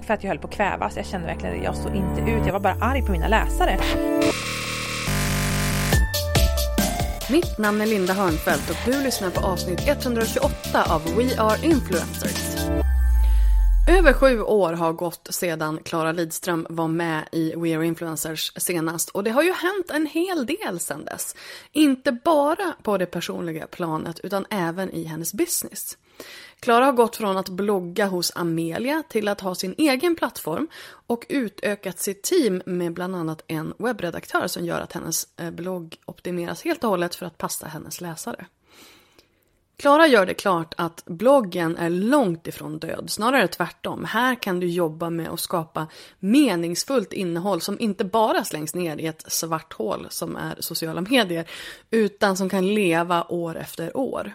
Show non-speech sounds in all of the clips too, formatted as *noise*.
för att jag höll på att kvävas. Jag kände verkligen att jag stod inte ut. Jag var bara arg på mina läsare. Mitt namn är Linda Hörnfeldt och du lyssnar på avsnitt 128 av We Are Influencers. Över sju år har gått sedan Klara Lidström var med i We Are Influencers senast och det har ju hänt en hel del sedan dess. Inte bara på det personliga planet utan även i hennes business. Klara har gått från att blogga hos Amelia till att ha sin egen plattform och utökat sitt team med bland annat en webbredaktör som gör att hennes eh, blogg optimeras helt och hållet för att passa hennes läsare. Klara gör det klart att bloggen är långt ifrån död, snarare tvärtom. Här kan du jobba med att skapa meningsfullt innehåll som inte bara slängs ner i ett svart hål som är sociala medier, utan som kan leva år efter år.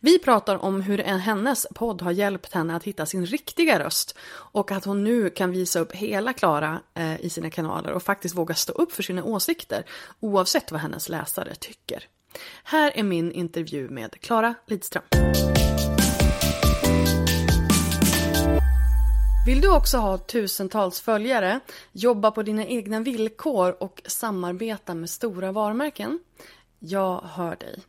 Vi pratar om hur hennes podd har hjälpt henne att hitta sin riktiga röst och att hon nu kan visa upp hela Klara eh, i sina kanaler och faktiskt våga stå upp för sina åsikter oavsett vad hennes läsare tycker. Här är min intervju med Klara Lidström. Vill du också ha tusentals följare, jobba på dina egna villkor och samarbeta med stora varumärken? Jag hör dig.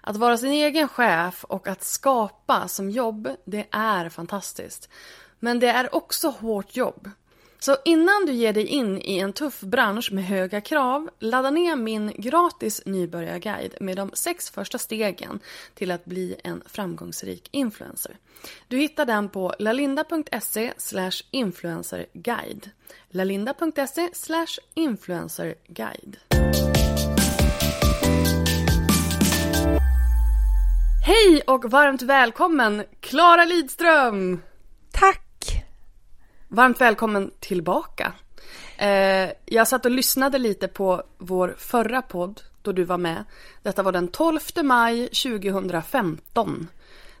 Att vara sin egen chef och att skapa som jobb, det är fantastiskt. Men det är också hårt jobb. Så innan du ger dig in i en tuff bransch med höga krav, ladda ner min gratis nybörjarguide med de sex första stegen till att bli en framgångsrik influencer. Du hittar den på lalinda.se influencerguide. lalinda.se influencerguide. Hej och varmt välkommen Klara Lidström! Tack! Varmt välkommen tillbaka. Eh, jag satt och lyssnade lite på vår förra podd då du var med. Detta var den 12 maj 2015.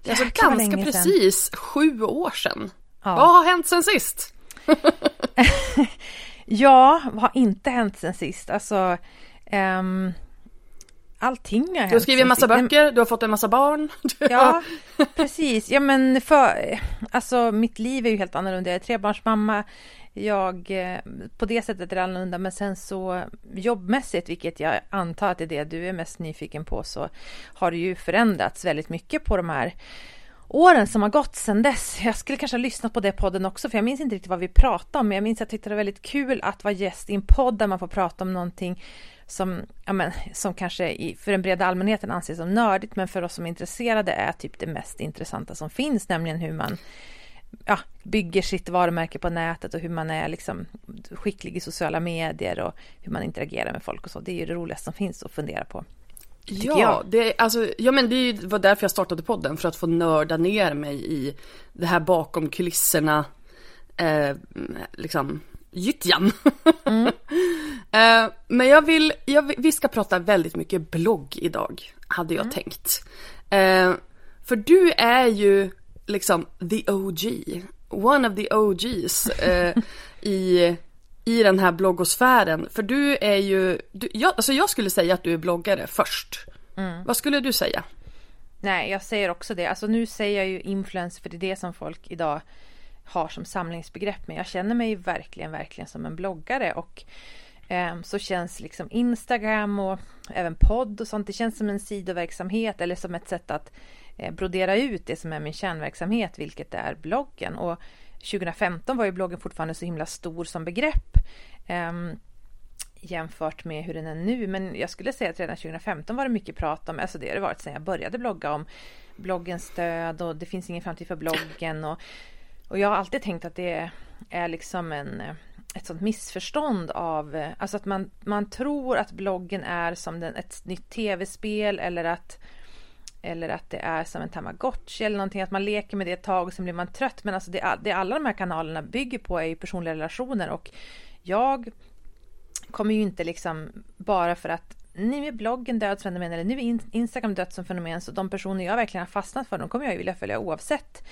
Det är alltså ganska precis sju år sedan. Ja. Vad har hänt sen sist? *laughs* Ja, vad har inte hänt sen sist? Alltså, ehm, allting har hänt. Du har skrivit en massa böcker, du har fått en massa barn. *laughs* Ja, precis. Ja, men för, alltså mitt liv är ju helt annorlunda. Jag är trebarnsmamma. Jag, eh, på det sättet är det annorlunda. Men sen så jobbmässigt, vilket jag antar att det är det du är mest nyfiken på, så har det ju förändrats väldigt mycket på de här åren som har gått sedan dess. Jag skulle kanske ha lyssnat på det podden också, för jag minns inte riktigt vad vi pratade om. Men jag minns att jag tyckte det var väldigt kul att vara gäst i en podd där man får prata om någonting som, ja men, som kanske i, för den breda allmänheten anses som nördigt, men för oss som är intresserade är typ det mest intressanta som finns, nämligen hur man ja, bygger sitt varumärke på nätet och hur man är liksom skicklig i sociala medier och hur man interagerar med folk och så. Det är ju det roligaste som finns att fundera på. Ja, det, är- alltså, ja men det var därför jag startade podden, för att få nörda ner mig i det här bakom kulisserna, eh, liksom, gyttjan. *laughs* eh, men jag vill, jag, vi ska prata väldigt mycket blogg idag, hade jag tänkt. Eh, för du är ju liksom the OG, one of the OGs eh, *laughs* i, i den här bloggosfären. För du är ju, du, jag, alltså jag skulle säga att du är bloggare först. Mm. Vad skulle du säga? Nej, jag säger också det. Alltså nu säger jag ju influencer för det är det som folk idag har som samlingsbegrepp. Men jag känner mig verkligen, verkligen som en bloggare och eh, så känns liksom Instagram och även podd och sånt. Det känns som en sidoverksamhet eller som ett sätt att eh, brodera ut det som är min kärnverksamhet, vilket är bloggen. Och 2015 var ju bloggen fortfarande så himla stor som begrepp. Eh, jämfört med hur den är nu. Men jag skulle säga att redan 2015 var det mycket prat om, alltså det har det varit sedan jag började blogga om bloggens stöd och det finns ingen framtid för bloggen. Och, och jag har alltid tänkt att det är liksom en, eh, ett sånt missförstånd av, eh, alltså att man, man tror att bloggen är som den, ett nytt tv-spel eller att eller att det är som en tamagotchi eller någonting, att man leker med det ett tag och sen blir man trött. Men alltså det, det alla de här kanalerna bygger på är ju personliga relationer och jag kommer ju inte liksom bara för att nu är bloggen dödsfenomen eller nu är Instagram dött som fenomen så de personer jag verkligen har fastnat för de kommer jag ju vilja följa oavsett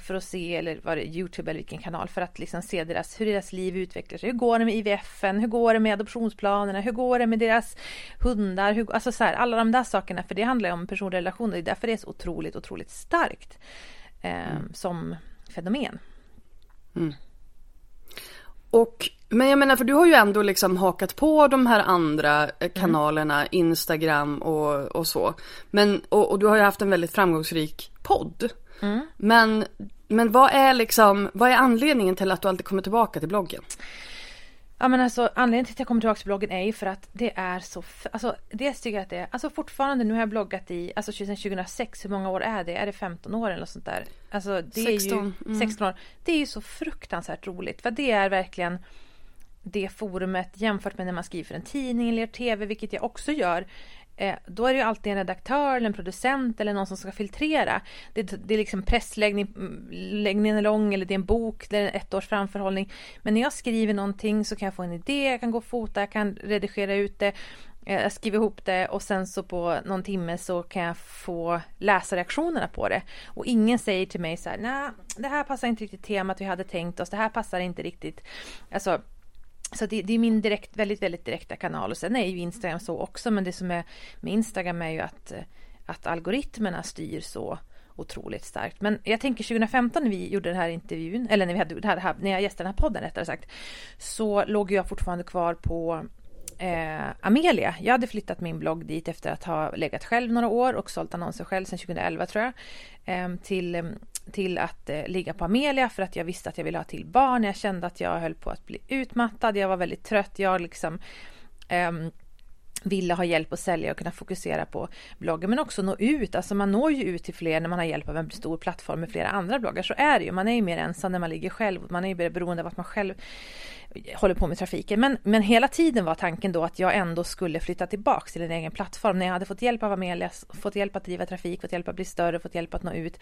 för att se, eller var det Youtube eller vilken kanal, för att liksom se deras, hur deras liv utvecklar sig. Hur går det med IVFen? Hur går det med adoptionsplanerna? Hur går det med deras hundar? Hur, alltså så här, alla de där sakerna, för det handlar ju om personrelationer. Det är därför det är så otroligt, otroligt starkt eh, mm. som fenomen. Mm. Och, men jag menar, för du har ju ändå liksom hakat på de här andra eh, mm. kanalerna, mm. Instagram och, och så. Men, och, och, du har ju haft en väldigt framgångsrik podd. Mm. Men, men vad är liksom, vad är anledningen till att du alltid kommer tillbaka till bloggen? Ja men alltså anledningen till att jag kommer tillbaka till bloggen är ju för att det är så, alltså dels tycker jag att det är, alltså fortfarande nu har jag bloggat i, alltså sedan 2006, hur många år är det? Är det 15 år eller något sånt där? Alltså det 16. är ju, mm. 16 år. Det är ju så fruktansvärt roligt för det är verkligen det forumet jämfört med när man skriver för en tidning eller tv, vilket jag också gör. Eh, då är det ju alltid en redaktör eller en producent eller någon som ska filtrera. Det, det är liksom pressläggningen mm, är lång eller det är en bok, det är ett års framförhållning. Men när jag skriver någonting så kan jag få en idé, jag kan gå och fota, jag kan redigera ut det, eh, jag skriver ihop det och sen så på någon timme så kan jag få läsa reaktionerna på det. Och ingen säger till mig så här, nej, det här passar inte riktigt temat vi hade tänkt oss, det här passar inte riktigt. Alltså, så det, det, är min direkt, väldigt, väldigt direkta kanal och sen är ju Instagram så också men det som är med Instagram är ju att, eh, att algoritmerna styr så otroligt starkt. Men jag tänker 2015 när vi gjorde den här intervjun, eller när, vi hade, när jag gästade den här podden rättare sagt, så låg jag fortfarande kvar på eh, Amelia. Jag hade flyttat min blogg dit efter att ha legat själv några år och sålt annonser själv sedan 2011 tror jag. Eh, till eh, till att eh, ligga på Amelia för att jag visste att jag ville ha till barn. Jag kände att jag höll på att bli utmattad. Jag var väldigt trött. Jag liksom eh, ville ha hjälp att sälja och kunna fokusera på bloggen men också nå ut. Alltså man når ju ut till fler när man har hjälp av en stor plattform med flera andra bloggar. Så är det ju. Man är ju mer ensam när man ligger själv. Man är ju mer beroende av att man själv håller på med trafiken. Men, men hela tiden var tanken då att jag ändå skulle flytta tillbaks till en egen plattform. När jag hade fått hjälp av Amelia, fått hjälp att driva trafik, fått hjälp att bli större, fått hjälp att nå ut,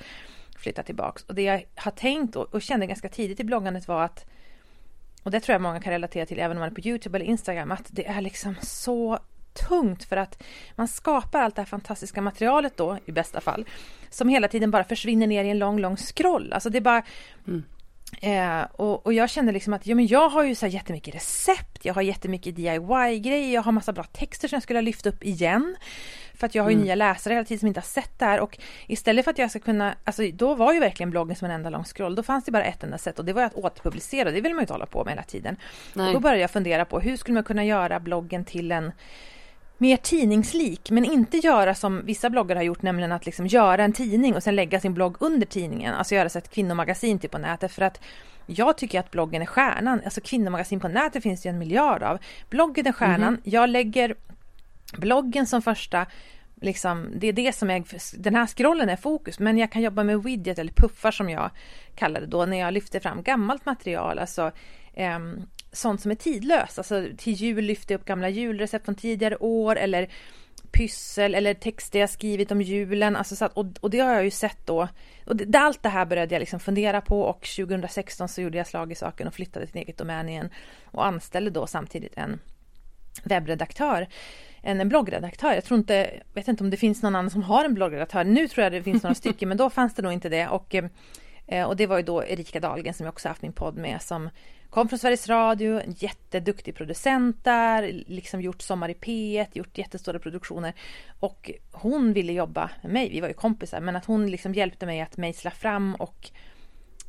flytta tillbaks. Och det jag har tänkt och, och kände ganska tidigt i bloggandet var att och det tror jag många kan relatera till även om man är på Youtube eller Instagram, att det är liksom så tungt för att man skapar allt det här fantastiska materialet då, i bästa fall, som hela tiden bara försvinner ner i en lång, lång scroll. Alltså det är bara... Mm. Eh, och, och, jag kände liksom att ja, men jag har ju så här jättemycket recept, jag har jättemycket DIY-grejer, jag har massa bra texter som jag skulle ha lyft upp igen. För att jag har ju mm. nya läsare hela tiden som inte har sett det här och istället för att jag ska kunna, alltså då var ju verkligen bloggen som en enda lång scroll, då fanns det bara ett enda sätt och det var att återpublicera, det vill man ju inte hålla på med hela tiden. Nej. Och då började jag fundera på hur skulle man kunna göra bloggen till en mer tidningslik, men inte göra som vissa bloggar har gjort, nämligen att liksom göra en tidning och sen lägga sin blogg under tidningen, alltså göra så ett kvinnomagasin typ på nätet, för att jag tycker att bloggen är stjärnan, alltså kvinnomagasin på nätet finns det ju en miljard av. Bloggen är stjärnan, mm. jag lägger bloggen som första Liksom, det är det som är, den här scrollen är fokus, men jag kan jobba med widget eller puffar som jag kallar det då, när jag lyfter fram gammalt material, alltså eh, sånt som är tidlöst. Alltså till jul lyfter jag upp gamla julrecept från tidigare år eller pyssel eller texter jag skrivit om julen. Alltså så att, och, och, det har jag ju sett då. Och det, allt det här började jag liksom fundera på och 2016 så gjorde jag slag i saken och flyttade till eget domän igen och anställde då samtidigt en webbredaktör, en, en bloggredaktör. Jag tror inte, vet inte om det finns någon annan som har en bloggredaktör. Nu tror jag det finns några stycken, men då fanns det nog inte det. Och, eh, och det var ju då Erika Dahlgren som jag också haft min podd med som kom från Sveriges Radio, en jätteduktig producent där, liksom gjort Sommar i P1, gjort jättestora produktioner. Och hon ville jobba med mig, vi var ju kompisar, men att hon liksom hjälpte mig att mejsla fram och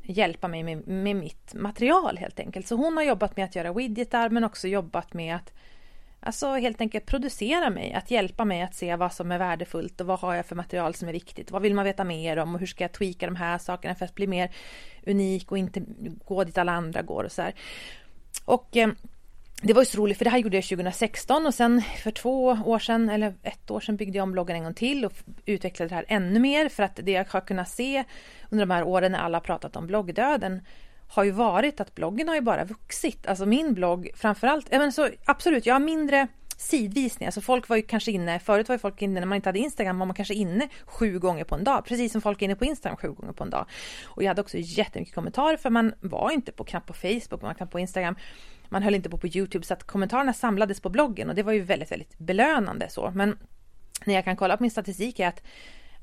hjälpa mig med, med mitt material helt enkelt. Så hon har jobbat med att göra widgetar men också jobbat med att Alltså helt enkelt producera mig, att hjälpa mig att se vad som är värdefullt och vad har jag för material som är viktigt. Vad vill man veta mer om och hur ska jag tweaka de här sakerna för att bli mer unik och inte gå dit alla andra går och så här. Och eh, det var ju så roligt för det här gjorde jag 2016 och sen för två år sedan eller ett år sedan byggde jag om bloggen en gång till och utvecklade det här ännu mer för att det jag har kunnat se under de här åren när alla har pratat om bloggdöden har ju varit att bloggen har ju bara vuxit. Alltså min blogg framförallt, ja men så absolut, jag har mindre sidvisningar. Alltså folk var ju kanske inne, förut var ju folk inne när man inte hade Instagram var man kanske inne sju gånger på en dag. Precis som folk är inne på Instagram sju gånger på en dag. Och jag hade också jättemycket kommentarer för man var inte på knappt på Facebook, man var knappt på Instagram. Man höll inte på på Youtube så att kommentarerna samlades på bloggen och det var ju väldigt, väldigt belönande så. Men när jag kan kolla på min statistik är att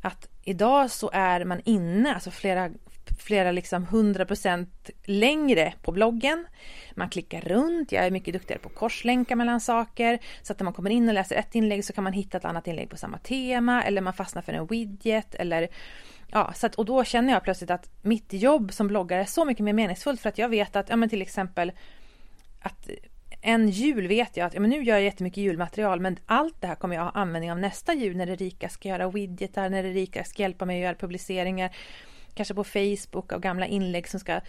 att idag så är man inne, alltså flera, flera liksom 100% längre på bloggen. Man klickar runt, jag är mycket duktigare på korslänkar mellan saker. Så att när man kommer in och läser ett inlägg så kan man hitta ett annat inlägg på samma tema eller man fastnar för en widget eller Ja, så att, och då känner jag plötsligt att mitt jobb som bloggare är så mycket mer meningsfullt för att jag vet att, ja men till exempel att en jul vet jag att ja, men nu gör jag jättemycket julmaterial men allt det här kommer jag ha användning av nästa jul när Erika ska göra widgetar, när Erika ska hjälpa mig att göra publiceringar kanske på Facebook av gamla inlägg som ska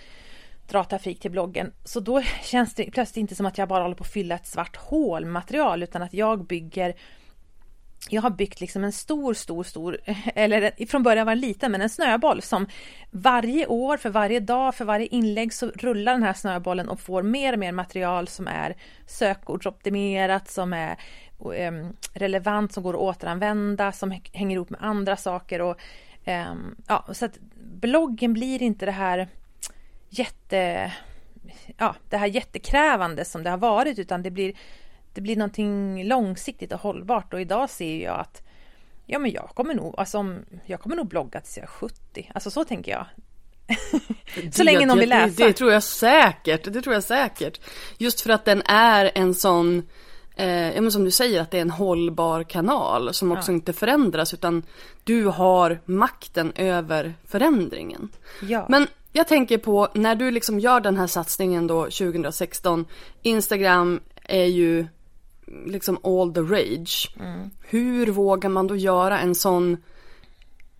dra trafik till bloggen. Så då *laughs* känns det plötsligt inte som att jag bara håller på att fylla ett svart hål med material utan att jag bygger jag har byggt liksom en stor, stor, stor, *laughs* eller från början var den liten, men en snöboll som varje år, för varje dag, för varje inlägg så rullar den här snöbollen och får mer och mer material som är sökordsoptimerat, som är relevant, som går att återanvända, som hänger ihop med andra saker och ja, så att bloggen blir inte det här jätte, ja, det här jättekrävande som det har varit, utan det blir det blir någonting långsiktigt och hållbart och idag ser jag att ja men jag kommer nog, alltså, jag kommer nog blogga tills jag är 70, alltså så tänker jag. *laughs* så länge någon vill läsa. Det, det, tror jag säkert, det tror jag säkert. Just för att den är en sån, eh, men som du säger att det är en hållbar kanal som också ja. inte förändras utan du har makten över förändringen. Ja. Men jag tänker på när du liksom gör den här satsningen då 2016, Instagram är ju liksom all the rage. Mm. Hur vågar man då göra en sån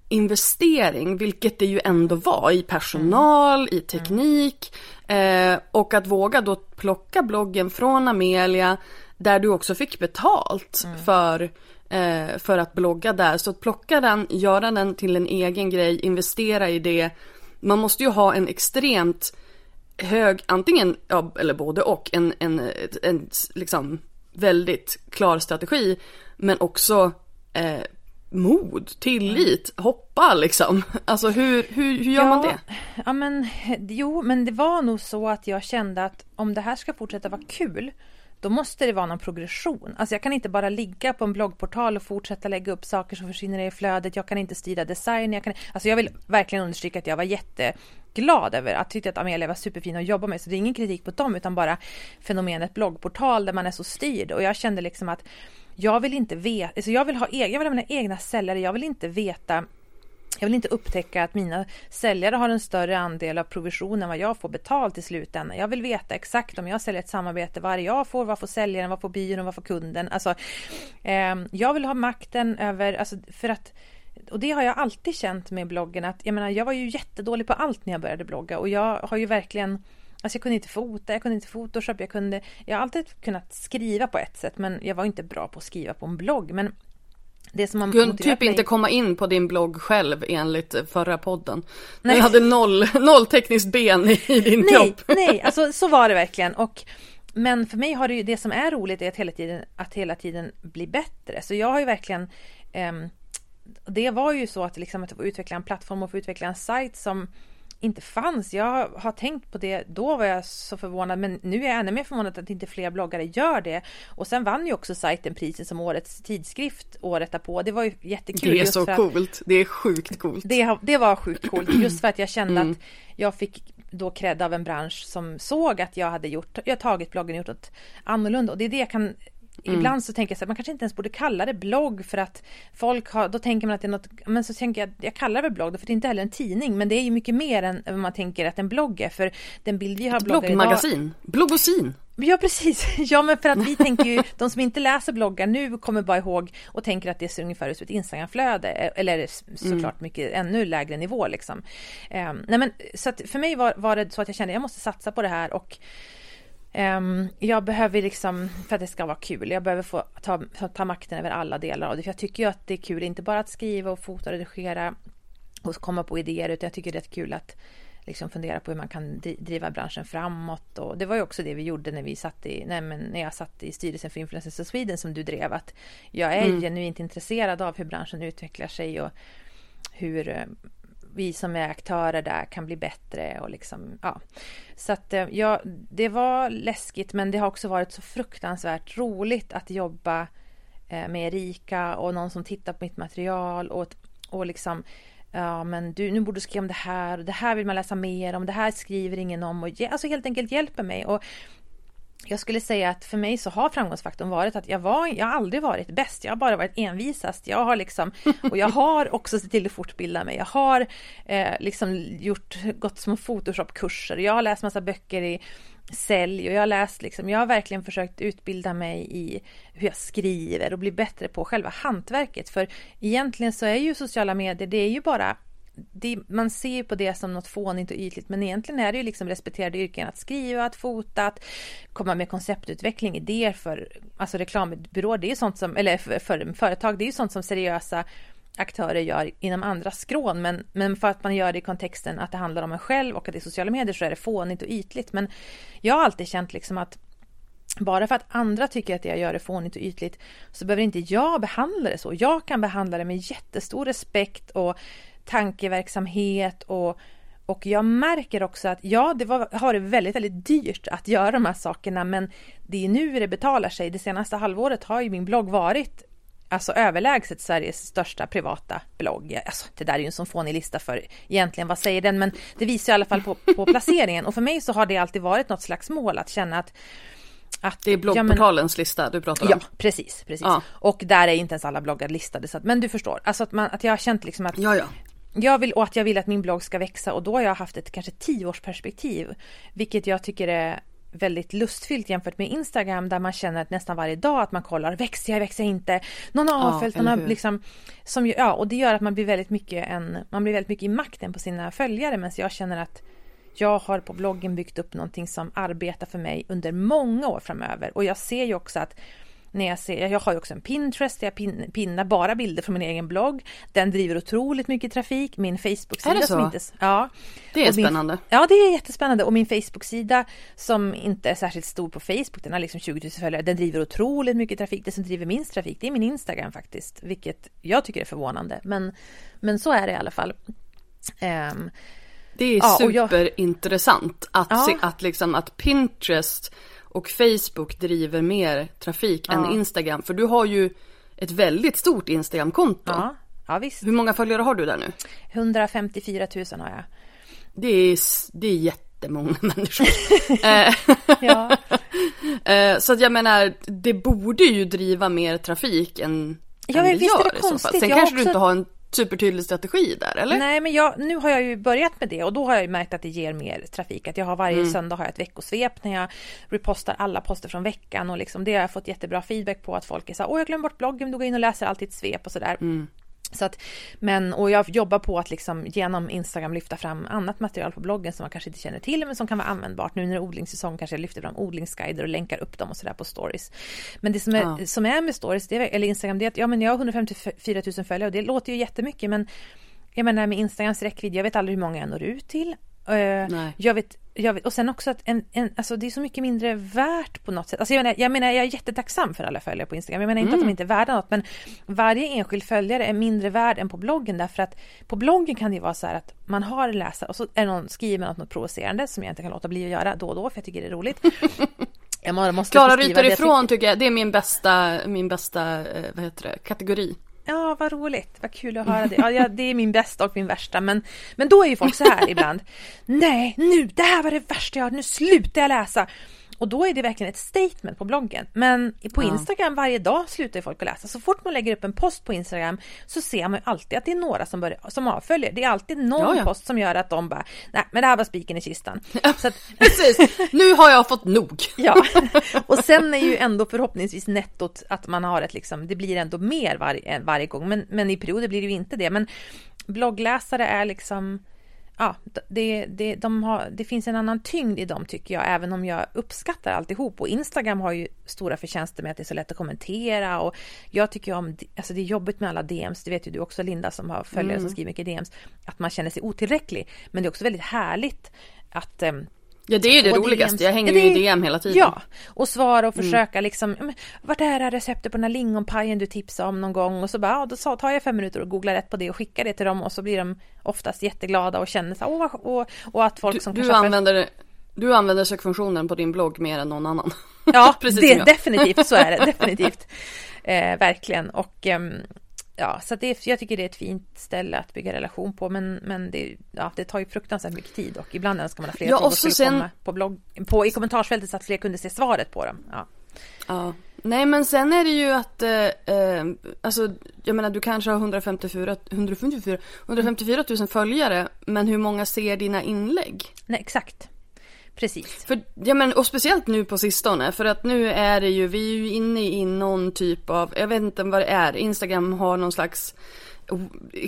investering, vilket det ju ändå var i personal, i teknik eh, och att våga då plocka bloggen från Amelia där du också fick betalt mm. för, eh, för att blogga där. Så att plocka den, göra den till en egen grej, investera i det. Man måste ju ha en extremt hög, antingen, ja, eller både och, en, en, en, en liksom väldigt klar strategi. Men också eh, mod, tillit, hoppa liksom. *laughs* Alltså hur, hur, hur gör ja, man det? Ja men jo, men det var nog så att jag kände att om det här ska fortsätta vara kul då måste det vara någon progression. Alltså jag kan inte bara ligga på en bloggportal och fortsätta lägga upp saker som försvinner i flödet. Jag kan inte styra design. Jag, kan, alltså jag vill verkligen understryka att jag var jätteglad över att tyckte att Amelia var superfin att jobba med. Så det är ingen kritik mot dem utan bara fenomenet bloggportal där man är så styrd. Och jag kände liksom att jag vill inte veta, alltså jag vill ha e-, jag vill ha mina egna säljare. Jag vill inte veta jag vill inte upptäcka att mina säljare har en större andel av provisionen än vad jag får betalt i slutändan. Jag vill veta exakt om jag säljer ett samarbete, vad jag får, vad får säljaren, vad får byrån, vad får kunden. Alltså, eh, jag vill ha makten över, alltså, för att och det har jag alltid känt med bloggen att jag menar jag var ju jättedålig på allt när jag började blogga och jag har ju verkligen Alltså jag kunde inte fota, jag kunde inte photoshop, jag kunde Jag har alltid kunnat skriva på ett sätt men jag var inte bra på att skriva på en blogg men det som har du kunde typ mig... inte komma in på din blogg själv enligt förra podden. Nej. Du hade noll, noll tekniskt ben i, din nej, kropp. *laughs* Nej, alltså så var det verkligen. Och, men för mig har det ju det som är roligt är att hela tiden, att hela tiden bli bättre. Så jag har ju verkligen um, Det var ju så att, liksom, att få utveckla en plattform och få utveckla en sajt som inte fanns. Jag har tänkt på det, då var jag så förvånad men nu är jag ännu mer förvånad att inte fler bloggare gör det. Och sen vann ju också sajten priset som årets tidskrift året därpå. Det var ju jättekul. Det är så coolt, det är sjukt coolt. Det, det var sjukt coolt *clears throat* just för att jag kände mm. att jag fick då cred av en bransch som såg att jag hade gjort, jag tagit bloggen och gjort något annorlunda och det är det jag kan Mm. Ibland så tänker jag att man kanske inte ens borde kalla det blogg för att folk har, då tänker man att det är något, men så tänker jag, jag kallar det blogg för det är inte heller en tidning, men det är ju mycket mer än vad man tänker att en blogg är, för den bild vi har bloggar Bloggmagasin, bloggosin. Ja precis, *laughs* ja men för att vi tänker ju, de som inte läser bloggar nu kommer bara ihåg och tänker att det ser ungefär ut som ett Instagramflöde, eller såklart mm. mycket ännu lägre nivå liksom. Um, nej men så att för mig var, var det så att jag kände jag måste satsa på det här och jag behöver liksom, för att det ska vara kul, jag behöver få ta, ta makten över alla delar av det. För jag tycker ju att det är kul, inte bara att skriva och fota och redigera och komma på idéer, utan jag tycker det är kul att liksom fundera på hur man kan driva branschen framåt. Och det var ju också det vi gjorde när vi satt i, nej men när jag satt i styrelsen för Influencers of Sweden som du drev. Att jag är mm. genuint intresserad av hur branschen utvecklar sig och hur eh, vi som är aktörer där kan bli bättre och liksom, ja. Så att eh, ja, det var läskigt men det har också varit så fruktansvärt roligt att jobba eh, med Erika och någon som tittar på mitt material och, och liksom Ja men du, nu borde du skriva om det här och det här vill man läsa mer om, det här skriver ingen om och alltså helt enkelt hjälper mig. Och jag skulle säga att för mig så har framgångsfaktorn varit att jag var, jag har aldrig varit bäst, jag har bara varit envisast. Jag har liksom, och jag har också sett till att fortbilda mig. Jag har eh, liksom gjort, gått små Photoshop-kurser, jag har läst massa böcker i sälj och jag har läst liksom, jag har verkligen försökt utbilda mig i hur jag skriver och bli bättre på själva hantverket. För egentligen så är ju sociala medier, det är ju bara det, man ser på det som något fånigt och ytligt men egentligen är det ju liksom respekterade yrken att skriva, att fota, att komma med konceptutveckling, idéer för alltså reklambyråer, det är ju sånt som, eller för, för företag, det är ju sånt som seriösa aktörer gör inom andra skrån men, men för att man gör det i kontexten att det handlar om en själv och att det är sociala medier så är det fånigt och ytligt men jag har alltid känt liksom att bara för att andra tycker att det jag gör är fånigt och ytligt så behöver inte jag behandla det så. Jag kan behandla det med jättestor respekt och tankeverksamhet och, och jag märker också att ja, det var, har det väldigt, väldigt dyrt att göra de här sakerna men det är nu det betalar sig. Det senaste halvåret har ju min blogg varit alltså överlägset Sveriges största privata blogg. Alltså, det där är ju en sån fånig lista för egentligen, vad säger den? Men det visar i alla fall på, på *laughs* placeringen och för mig så har det alltid varit något slags mål att känna att att, det är bloggportalens ja, men, lista du pratar om? Ja, precis. precis. Ja. Och där är inte ens alla bloggar listade. Så att, men du förstår, alltså att, man, att jag har känt liksom att ja, ja jag vill, och att jag vill att min blogg ska växa och då har jag haft ett kanske tioårsperspektiv. Vilket jag tycker är väldigt lustfyllt jämfört med Instagram där man känner att nästan varje dag att man kollar, växer jag, växer jag inte? Någon har avföljt, ja, någon har liksom, som, ja, och det gör att man blir väldigt mycket en, man blir väldigt mycket i makten på sina följare medan jag känner att jag har på bloggen byggt upp någonting som arbetar för mig under många år framöver och jag ser ju också att när jag ser, jag har ju också en Pinterest där jag pin, pinnar bara bilder från min egen blogg. Den driver otroligt mycket trafik. Min Facebook-sida är det så? som inte... Ja. Det är min, spännande. Ja, det är jättespännande. Och min Facebook-sida som inte är särskilt stor på Facebook, den har liksom 20 000 följare, den driver otroligt mycket trafik. Det som driver minst trafik, det är min Instagram faktiskt. Vilket jag tycker är förvånande. Men, men så är det i alla fall. Um, det är ja, superintressant jag, att, ja. se, att, liksom, att Pinterest och Facebook driver mer trafik ja. än Instagram. För du har ju ett väldigt stort Instagramkonto. Ja. ja, visst. Hur många följare har du där nu? 154 000 har jag. Det är, det är jättemånga *laughs* människor. *laughs* Eh, ja. *laughs* Eh, så att jag menar, det borde ju driva mer trafik än, ja, än det gör det i så fall. Sen jag kanske också... du inte har en supertydlig strategi där eller? Nej men jag, nu har jag ju börjat med det och då har jag ju märkt att det ger mer trafik. Att jag har varje mm. söndag har jag ett veckosvep när jag repostar alla poster från veckan och liksom det har jag fått jättebra feedback på att folk är så åh jag glömde bort bloggen, då går jag in och läser alltid ett svep och sådär. Mm. Så att, men, och jag jobbar på att liksom genom Instagram lyfta fram annat material på bloggen som man kanske inte känner till men som kan vara användbart. Nu när det är odlingssäsong kanske jag lyfter fram odlingsguider och länkar upp dem och sådär på stories. Men det som är, ja. som är med stories, det eller Instagram, det är att ja, men jag har 154 000 följare och det låter ju jättemycket men jag menar med Instagrams räckvidd, jag vet aldrig hur många jag når ut till. Uh, jag vet vet, och sen också att en, en, alltså det är så mycket mindre värt på något sätt. Alltså jag, menar, jag menar, jag är jättetacksam för alla följare på Instagram. Jag menar inte mm. att de mm. inte är värda något, men varje enskild följare är mindre värd än på bloggen därför att på bloggen kan det ju vara så här att man har en läsare och så är någon skriver något, något provocerande som jag inte kan låta bli att göra då och då för jag tycker det är roligt. *laughs* Klara ryter ifrån tycker jag, det är min bästa, min bästa, eh, vad heter det, kategori. Ja, vad roligt, vad kul att höra det. *laughs* Ja, ja, det är min bästa och min värsta, men, men då är ju folk så här ibland. *laughs* Nej, nu, det här var det värsta jag hört, nu slutar jag läsa. Och då är det verkligen ett statement på bloggen. Men på. Instagram varje dag slutar folk att läsa. Så fort man lägger upp en post på Instagram så ser man alltid att det är några som, börjar, som avföljer. Det är alltid någon ja, ja. post som gör att de bara, nej men det här var spiken i kistan. *laughs* Så att... *laughs* Precis, nu har jag fått nog. *laughs* ja, och sen är ju ändå förhoppningsvis nettot att man har ett liksom, det blir ändå mer var, varje gång. Men, men i perioder blir det ju inte det. Men bloggläsare är liksom ja, det, det, de har, det finns en annan tyngd i dem tycker jag, även om jag uppskattar alltihop. Och Instagram har ju stora förtjänster med att det är så lätt att kommentera och jag tycker om, alltså det är jobbigt med alla DMs, det vet ju du också Linda som har följare mm. som skriver mycket DMs, att man känner sig otillräcklig. Men det är också väldigt härligt att um, Ja det är ju det roligaste, jag hänger ju i DM hela tiden. Ja, och svara och mm. försöka mm. liksom, vart är det receptet på den här lingonpajen du tipsade om någon gång? Och så bara, ja, då tar jag fem minuter och googlar rätt på det och skickar det till dem och så blir de oftast jätteglada och känner så åh, och, och att folk du, som du kanske... Använder, du använder sökfunktionen på din blogg mer än någon annan. Ja, *laughs* det, definitivt, så är det, *laughs* definitivt. Eh, verkligen, och eh, ja, så det, jag tycker det är ett fint ställe att bygga relation på men, men det, ja, det tar ju fruktansvärt mycket tid och ibland önskar man att fler ja, frågor skulle sen... komma på, blogg, på, i kommentarsfältet så att fler kunde se svaret på dem. Ja. ja. Nej men sen är det ju att, eh, eh alltså jag menar du kanske har 154, 154, 154 000 följare men hur många ser dina inlägg? Nej exakt. Precis. För, ja, men, och speciellt nu på sistone för att nu är det ju, vi är ju inne i någon typ av, jag vet inte vad det är, Instagram har någon slags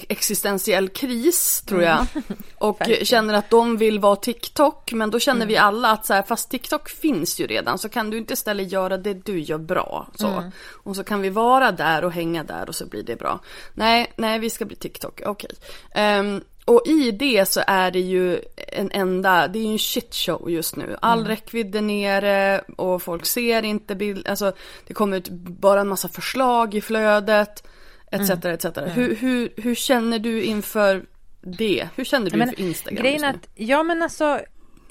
existentiell kris tror jag. Mm. *laughs* Och känner att de vill vara TikTok men då känner mm. vi alla att så här, fast TikTok finns ju redan så kan du inte istället göra det du gör bra. Så. Mm. Och så kan vi vara där och hänga där och så blir det bra. Nej, nej vi ska bli TikTok, okej. Okay. Um, och i det så är det ju en enda, det är ju en shitshow just nu. All mm. räckvidd är nere och folk ser inte bild, alltså det kommer ut bara en massa förslag i flödet. Etc, mm. etc. Mm. Hur, hur, hur känner du inför det? Hur känner du men, inför Instagram? Grejen att, ja men alltså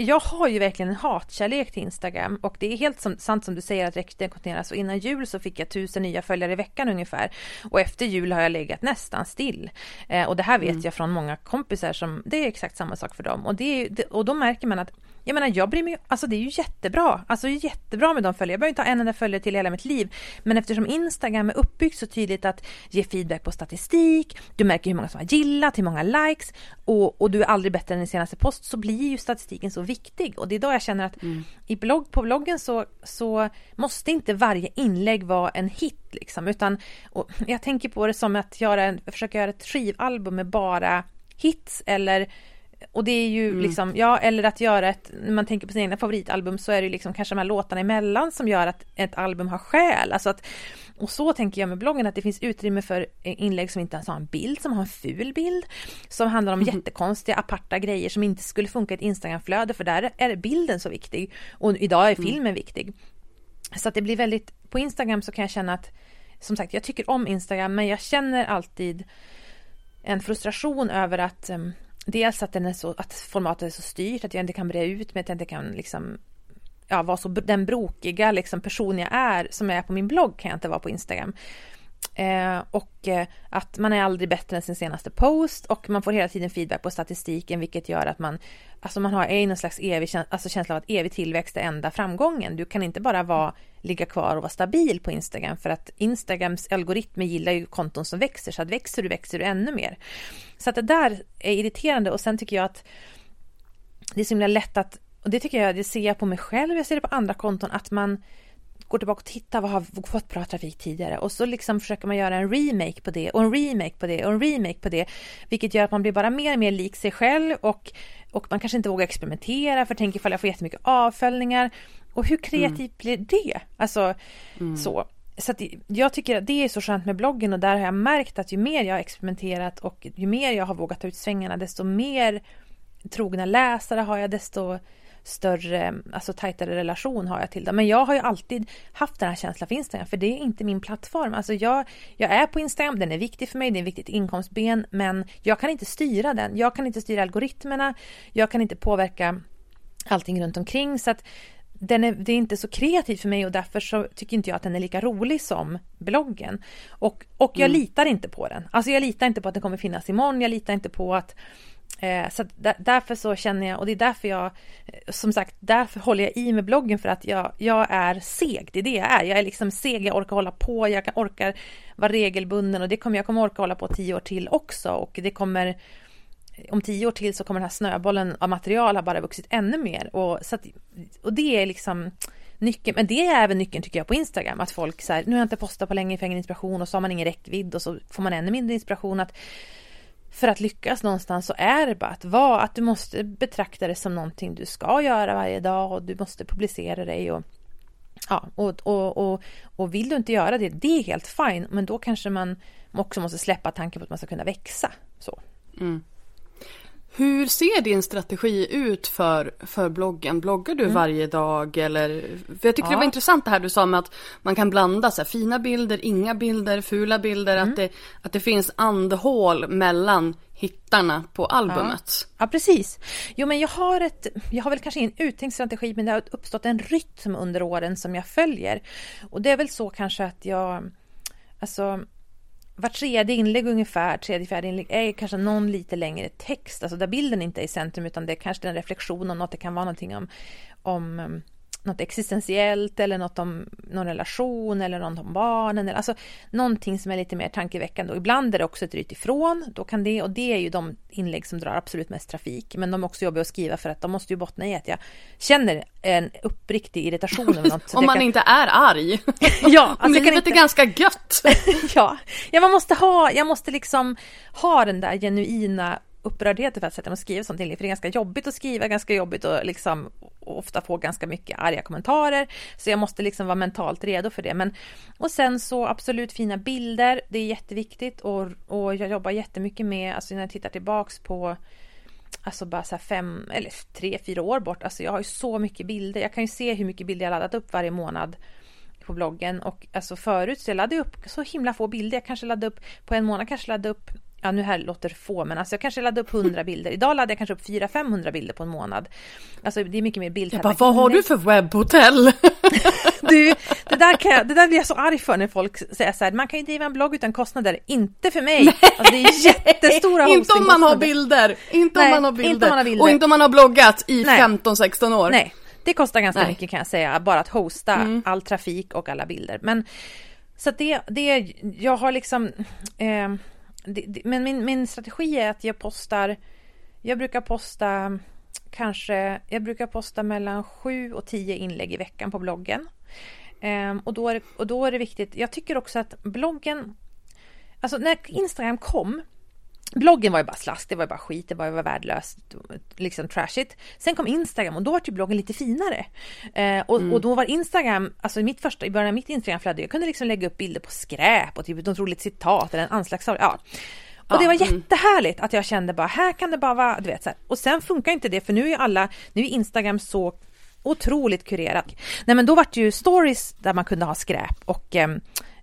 jag har ju verkligen en hatkärlek till Instagram och det är helt som, sant som du säger att räckvidden kontinueras och innan jul så fick jag tusen nya följare i veckan ungefär. Och efter jul har jag legat nästan still. Eh, och det här vet mm. jag från många kompisar som det är exakt samma sak för dem. Och, det, och då märker man att jag menar, jag bryr mig alltså det är ju jättebra. Alltså jättebra med de följare. Jag behöver inte ha en enda följare till hela mitt liv. Men eftersom Instagram är uppbyggt så tydligt att ge feedback på statistik, du märker hur många som har gillat, hur många likes och, och du är aldrig bättre än din senaste post så blir ju statistiken så viktig. Och det är då jag känner att mm. i blogg, på bloggen så, så måste inte varje inlägg vara en hit liksom. Utan, jag tänker på det som att göra en, försöka göra ett skivalbum med bara hits eller och det är ju mm. liksom, ja eller att göra ett, när man tänker på sina egna favoritalbum så är det liksom kanske de här låtarna emellan som gör att ett album har själ. Alltså att, och så tänker jag med bloggen att det finns utrymme för inlägg som inte ens har en bild, som har en ful bild. Som handlar om mm. jättekonstiga aparta grejer som inte skulle funka i ett Instagramflöde för där är bilden så viktig. Och idag är mm. filmen mm. viktig. Så att det blir väldigt, på Instagram så kan jag känna att, som sagt jag tycker om Instagram men jag känner alltid en frustration över att um, dels att, den är så, att formatet är så styrt, att jag inte kan bre ut mig, att jag inte kan liksom ja, vara så den brokiga liksom, person jag är som jag är på min blogg kan jag inte vara på Instagram. Eh, och eh, att man är aldrig bättre än sin senaste post och man får hela tiden feedback på statistiken vilket gör att man Alltså man har en slags evig alltså känsla av att evig tillväxt är enda framgången. Du kan inte bara vara, ligga kvar och vara stabil på Instagram för att Instagrams algoritmer gillar ju konton som växer så att växer du växer du ännu mer. Så att det där är irriterande och sen tycker jag att det är så himla lätt att och det tycker jag, det ser jag på mig själv, jag ser det på andra konton, att man går tillbaka och tittar vad har fått bra trafik tidigare och så liksom försöker man göra en remake på det och en remake på det och en remake på det vilket gör att man blir bara mer och mer lik sig själv och, och man kanske inte vågar experimentera för tänker ifall jag får jättemycket avföljningar och hur kreativt mm. blir det? Alltså mm. så. Så att jag tycker att det är så skönt med bloggen och där har jag märkt att ju mer jag har experimenterat och ju mer jag har vågat ta ut svängarna desto mer trogna läsare har jag desto större, alltså tajtare relation har jag till det. Men jag har ju alltid haft den här känslan för Instagram, för det är inte min plattform. Alltså jag, jag är på Instagram, den är viktig för mig, det är ett viktigt inkomstben, men jag kan inte styra den. Jag kan inte styra algoritmerna, jag kan inte påverka allting runt omkring. Så att den är, det är inte så kreativt för mig och därför så tycker inte jag att den är lika rolig som bloggen. Och, och jag mm. litar inte på den. Alltså jag litar inte på att den kommer finnas imorgon, jag litar inte på att Eh, så där, därför så känner jag, och det är därför jag, eh, som sagt, därför håller jag i med bloggen för att jag, jag är seg, det är det jag är. Jag är liksom seg, jag orkar hålla på, jag orkar vara regelbunden och det kommer jag kommer orka hålla på tio år till också. Och det kommer eh, om tio år till så kommer den här snöbollen av material ha bara vuxit ännu mer. Och, så att, och det är liksom nyckeln, men det är även nyckeln tycker jag på Instagram, att folk så här, nu har jag inte postat på länge för ingen inspiration. Och så har man ingen räckvidd och så får man ännu mindre inspiration. Att för att lyckas någonstans så är det bara att vara, att du måste betrakta det som någonting du ska göra varje dag och du måste publicera dig och Ja, och, och, och, och vill du inte göra det, det är helt fine, men då kanske man också måste släppa tanken på att man ska kunna växa. Så. Mm. Hur ser din strategi ut för, för bloggen? Bloggar du mm. varje dag eller? För jag tycker ja. det var intressant det här du sa med att man kan blanda så här, fina bilder, inga bilder, fula bilder, mm. att, det, att det finns andhål mellan hittarna på albumet. Ja. ja, precis. Jo, men jag har ett, jag har väl kanske ingen uttänkt strategi, men det har uppstått en rytm under åren som jag följer. Och det är väl så kanske att jag, alltså var tredje inlägg ungefär, tredje, fjärde inlägg är kanske någon lite längre text, alltså där bilden inte är i centrum utan det är kanske en reflektion om något, det kan vara någonting om, om um, något existentiellt eller något om någon relation eller något om barnen. Eller, alltså någonting som är lite mer tankeväckande. Och ibland är det också ett ryt ifrån. Då kan det, och det är ju de inlägg som drar absolut mest trafik. Men de är också jobbiga att skriva för att de måste ju bottna i att jag känner en uppriktig irritation över något. *laughs* om man kan... inte är arg. *laughs* ja, alltså livet inte... är ganska gött. *laughs* ja. ja, man måste ha, jag måste liksom ha den där genuina upprördhet för att sätta mig och skriva sånt inlägg, för det är ganska jobbigt att skriva, ganska jobbigt att liksom ofta få ganska mycket arga kommentarer, så jag måste liksom vara mentalt redo för det. Men, och sen så absolut fina bilder, det är jätteviktigt och, och jag jobbar jättemycket med, alltså när jag tittar tillbaks på Alltså bara så fem eller tre, fyra år bort. Alltså jag har ju så mycket bilder. Jag kan ju se hur mycket bilder jag laddat upp varje månad på bloggen och alltså förut så jag laddade upp så himla få bilder. Jag kanske laddade upp på en månad kanske laddade upp Ja nu här låter få men alltså jag kanske laddar upp 100 bilder. Idag laddar jag kanske upp 400-500 bilder på en månad. Alltså det är mycket mer bild. Jag bara, vad har du för webbhotell? *laughs* du, det där, kan jag, det där blir jag så arg för när folk säger så här, man kan ju driva en blogg utan kostnader. Inte för mig! Alltså, det är jättestora *laughs* Inte om man har bilder! Inte om man har bilder. Inte om man har bilder. Och inte om man har bloggat i 15-16 år. Nej, det kostar ganska Nej. mycket kan jag säga, bara att hosta mm. all trafik och alla bilder. Men så att det, det, jag har liksom eh, men min, min strategi är att jag postar, jag brukar posta kanske, jag brukar posta mellan sju och tio inlägg i veckan på bloggen. Um, och, då är, och då är det viktigt, jag tycker också att bloggen, alltså när Instagram kom Bloggen var ju bara slask, det var ju bara skit, det var ju bara värdelöst, liksom trashigt. Sen kom Instagram och då var ju bloggen lite finare. Eh, och, mm. och, då var Instagram, alltså mitt första, i början av mitt Instagramflöde, jag kunde liksom lägga upp bilder på skräp och typ något roligt citat eller en anslagstavla. Ja. Och ja, det var mm. jättehärligt att jag kände bara, här kan det bara vara, du vet så här. Och sen funkar inte det för nu är alla, nu är Instagram så otroligt kurerat. Nej men då var det ju stories där man kunde ha skräp och eh,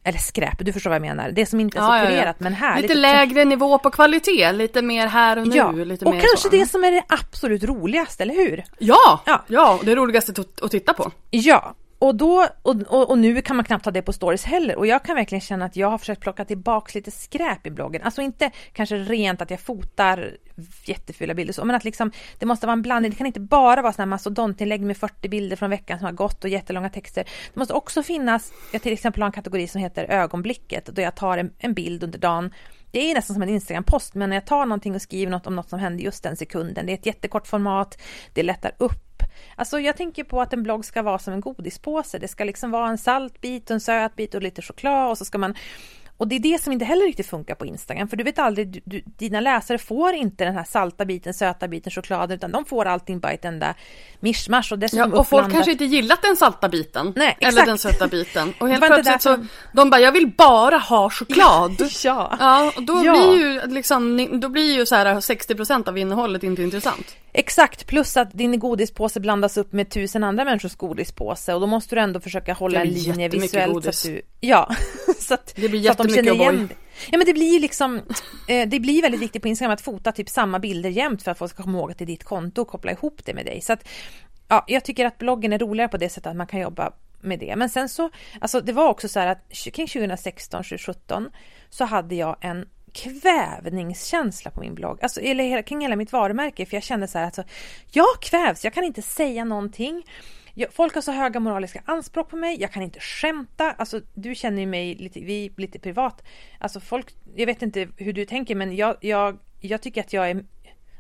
eller skräp, du förstår vad jag menar. Det som inte är så ja, kurerat ja, ja. men härligt. Lite lägre nivå på kvalitet, lite mer här och nu. Ja, lite och kanske så. det som är det absolut roligaste, eller hur? Ja, ja, ja det roligaste att titta på. Ja, och, då, och, och, och, nu kan man knappt ha det på stories heller och jag kan verkligen känna att jag har försökt plocka tillbaks lite skräp i bloggen. Alltså inte kanske rent att jag fotar jättefula bilder så, men att liksom det måste vara en blandning. Det kan inte bara vara sådana mastodontinlägg med 40 bilder från veckan som har gått och jättelånga texter. Det måste också finnas, jag till exempel har en kategori som heter ögonblicket då jag tar en, en bild under dagen det är nästan som en Instagram-post, men när jag tar någonting och skriver något om något som hände just den sekunden, det är ett jättekort format, det lättar upp Alltså jag tänker på att en blogg ska vara som en godispåse. Det ska liksom vara en salt bit en söt bit och lite choklad och så ska man och det är det som inte heller riktigt funkar på Instagram, för du vet aldrig, du, du, dina läsare får inte den här salta biten, söta biten, chokladen, utan de får allting bara ett enda mischmasch. Och, dessutom ja, och folk kanske inte gillat den salta biten, Nej, eller den söta biten. *laughs* Och helt plötsligt så, de bara, jag vill bara ha choklad. *laughs* ja. ja, och då ja. blir ju liksom, då blir ju så här 60% av innehållet inte intressant. Exakt, plus att din godispåse blandas upp med tusen andra människors godispåse och då måste du ändå försöka hålla en linje visuellt. Godis. Så att du, ja, *laughs* så att, det blir jättemycket O'boy. Ja men det blir ju liksom, eh, det blir väldigt viktigt på Instagram att fota typ samma bilder jämt för att folk ska komma ihåg att det är ditt konto och koppla ihop det med dig. Så att ja, jag tycker att bloggen är roligare på det sättet att man kan jobba med det. Men sen så, alltså det var också så här att kring 2016, 2017 så hade jag en kvävningskänsla på min blogg, alltså eller kring hela mitt varumärke, för jag kände så här alltså, jag kvävs, jag kan inte säga någonting. Jag, folk har så höga moraliska anspråk på mig, jag kan inte skämta, alltså du känner ju mig lite, vi lite privat, alltså folk, jag vet inte hur du tänker men jag, jag, jag tycker att jag är,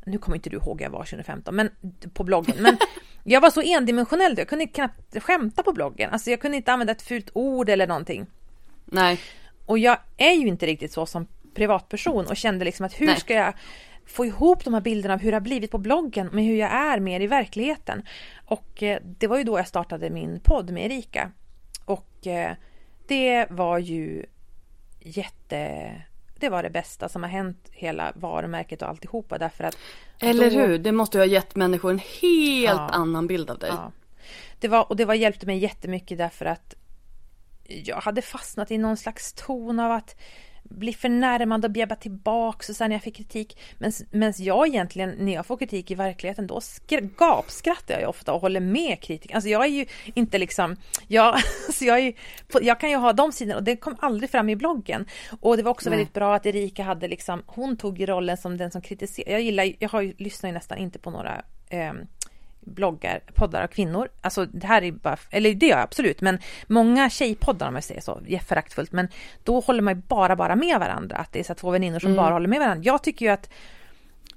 nu kommer inte du ihåg jag var 2015, men på bloggen, men *laughs* jag var så endimensionell, jag kunde knappt skämta på bloggen, alltså jag kunde inte använda ett fult ord eller någonting. Nej. Och jag är ju inte riktigt så som privatperson och kände liksom att hur Nej. ska jag få ihop de här bilderna av hur det har blivit på bloggen med hur jag är mer i verkligheten. Och eh, det var ju då jag startade min podd med Erika. Och eh, det var ju jätte... Det var det bästa som har hänt hela varumärket och alltihopa därför att... Eller då... hur? Det måste ju ha gett människor en helt ja, annan bild av dig. Ja. Det var, och det var, hjälpte mig jättemycket därför att jag hade fastnat i någon slags ton av att bli förnärmad och bjäbba tillbaks och sen när jag fick kritik. Men medan jag egentligen, när jag får kritik i verkligheten, då gapskrattar jag ofta och håller med kritiker. Alltså jag är ju inte liksom, jag, *laughs* alltså jag, är, jag kan ju ha de sidorna och det kom aldrig fram i bloggen. Och det var också Nej. väldigt bra att Erika hade liksom, hon tog rollen som den som kritiserade. Jag gillar, jag har ju, lyssnar ju nästan inte på några eh, bloggar, poddar av kvinnor. Alltså det här är bara, eller det gör jag absolut, men många tjejpoddar om jag säger så, föraktfullt, men då håller man ju bara, bara med varandra. Att det är så två väninnor som mm. bara håller med varandra. Jag tycker ju att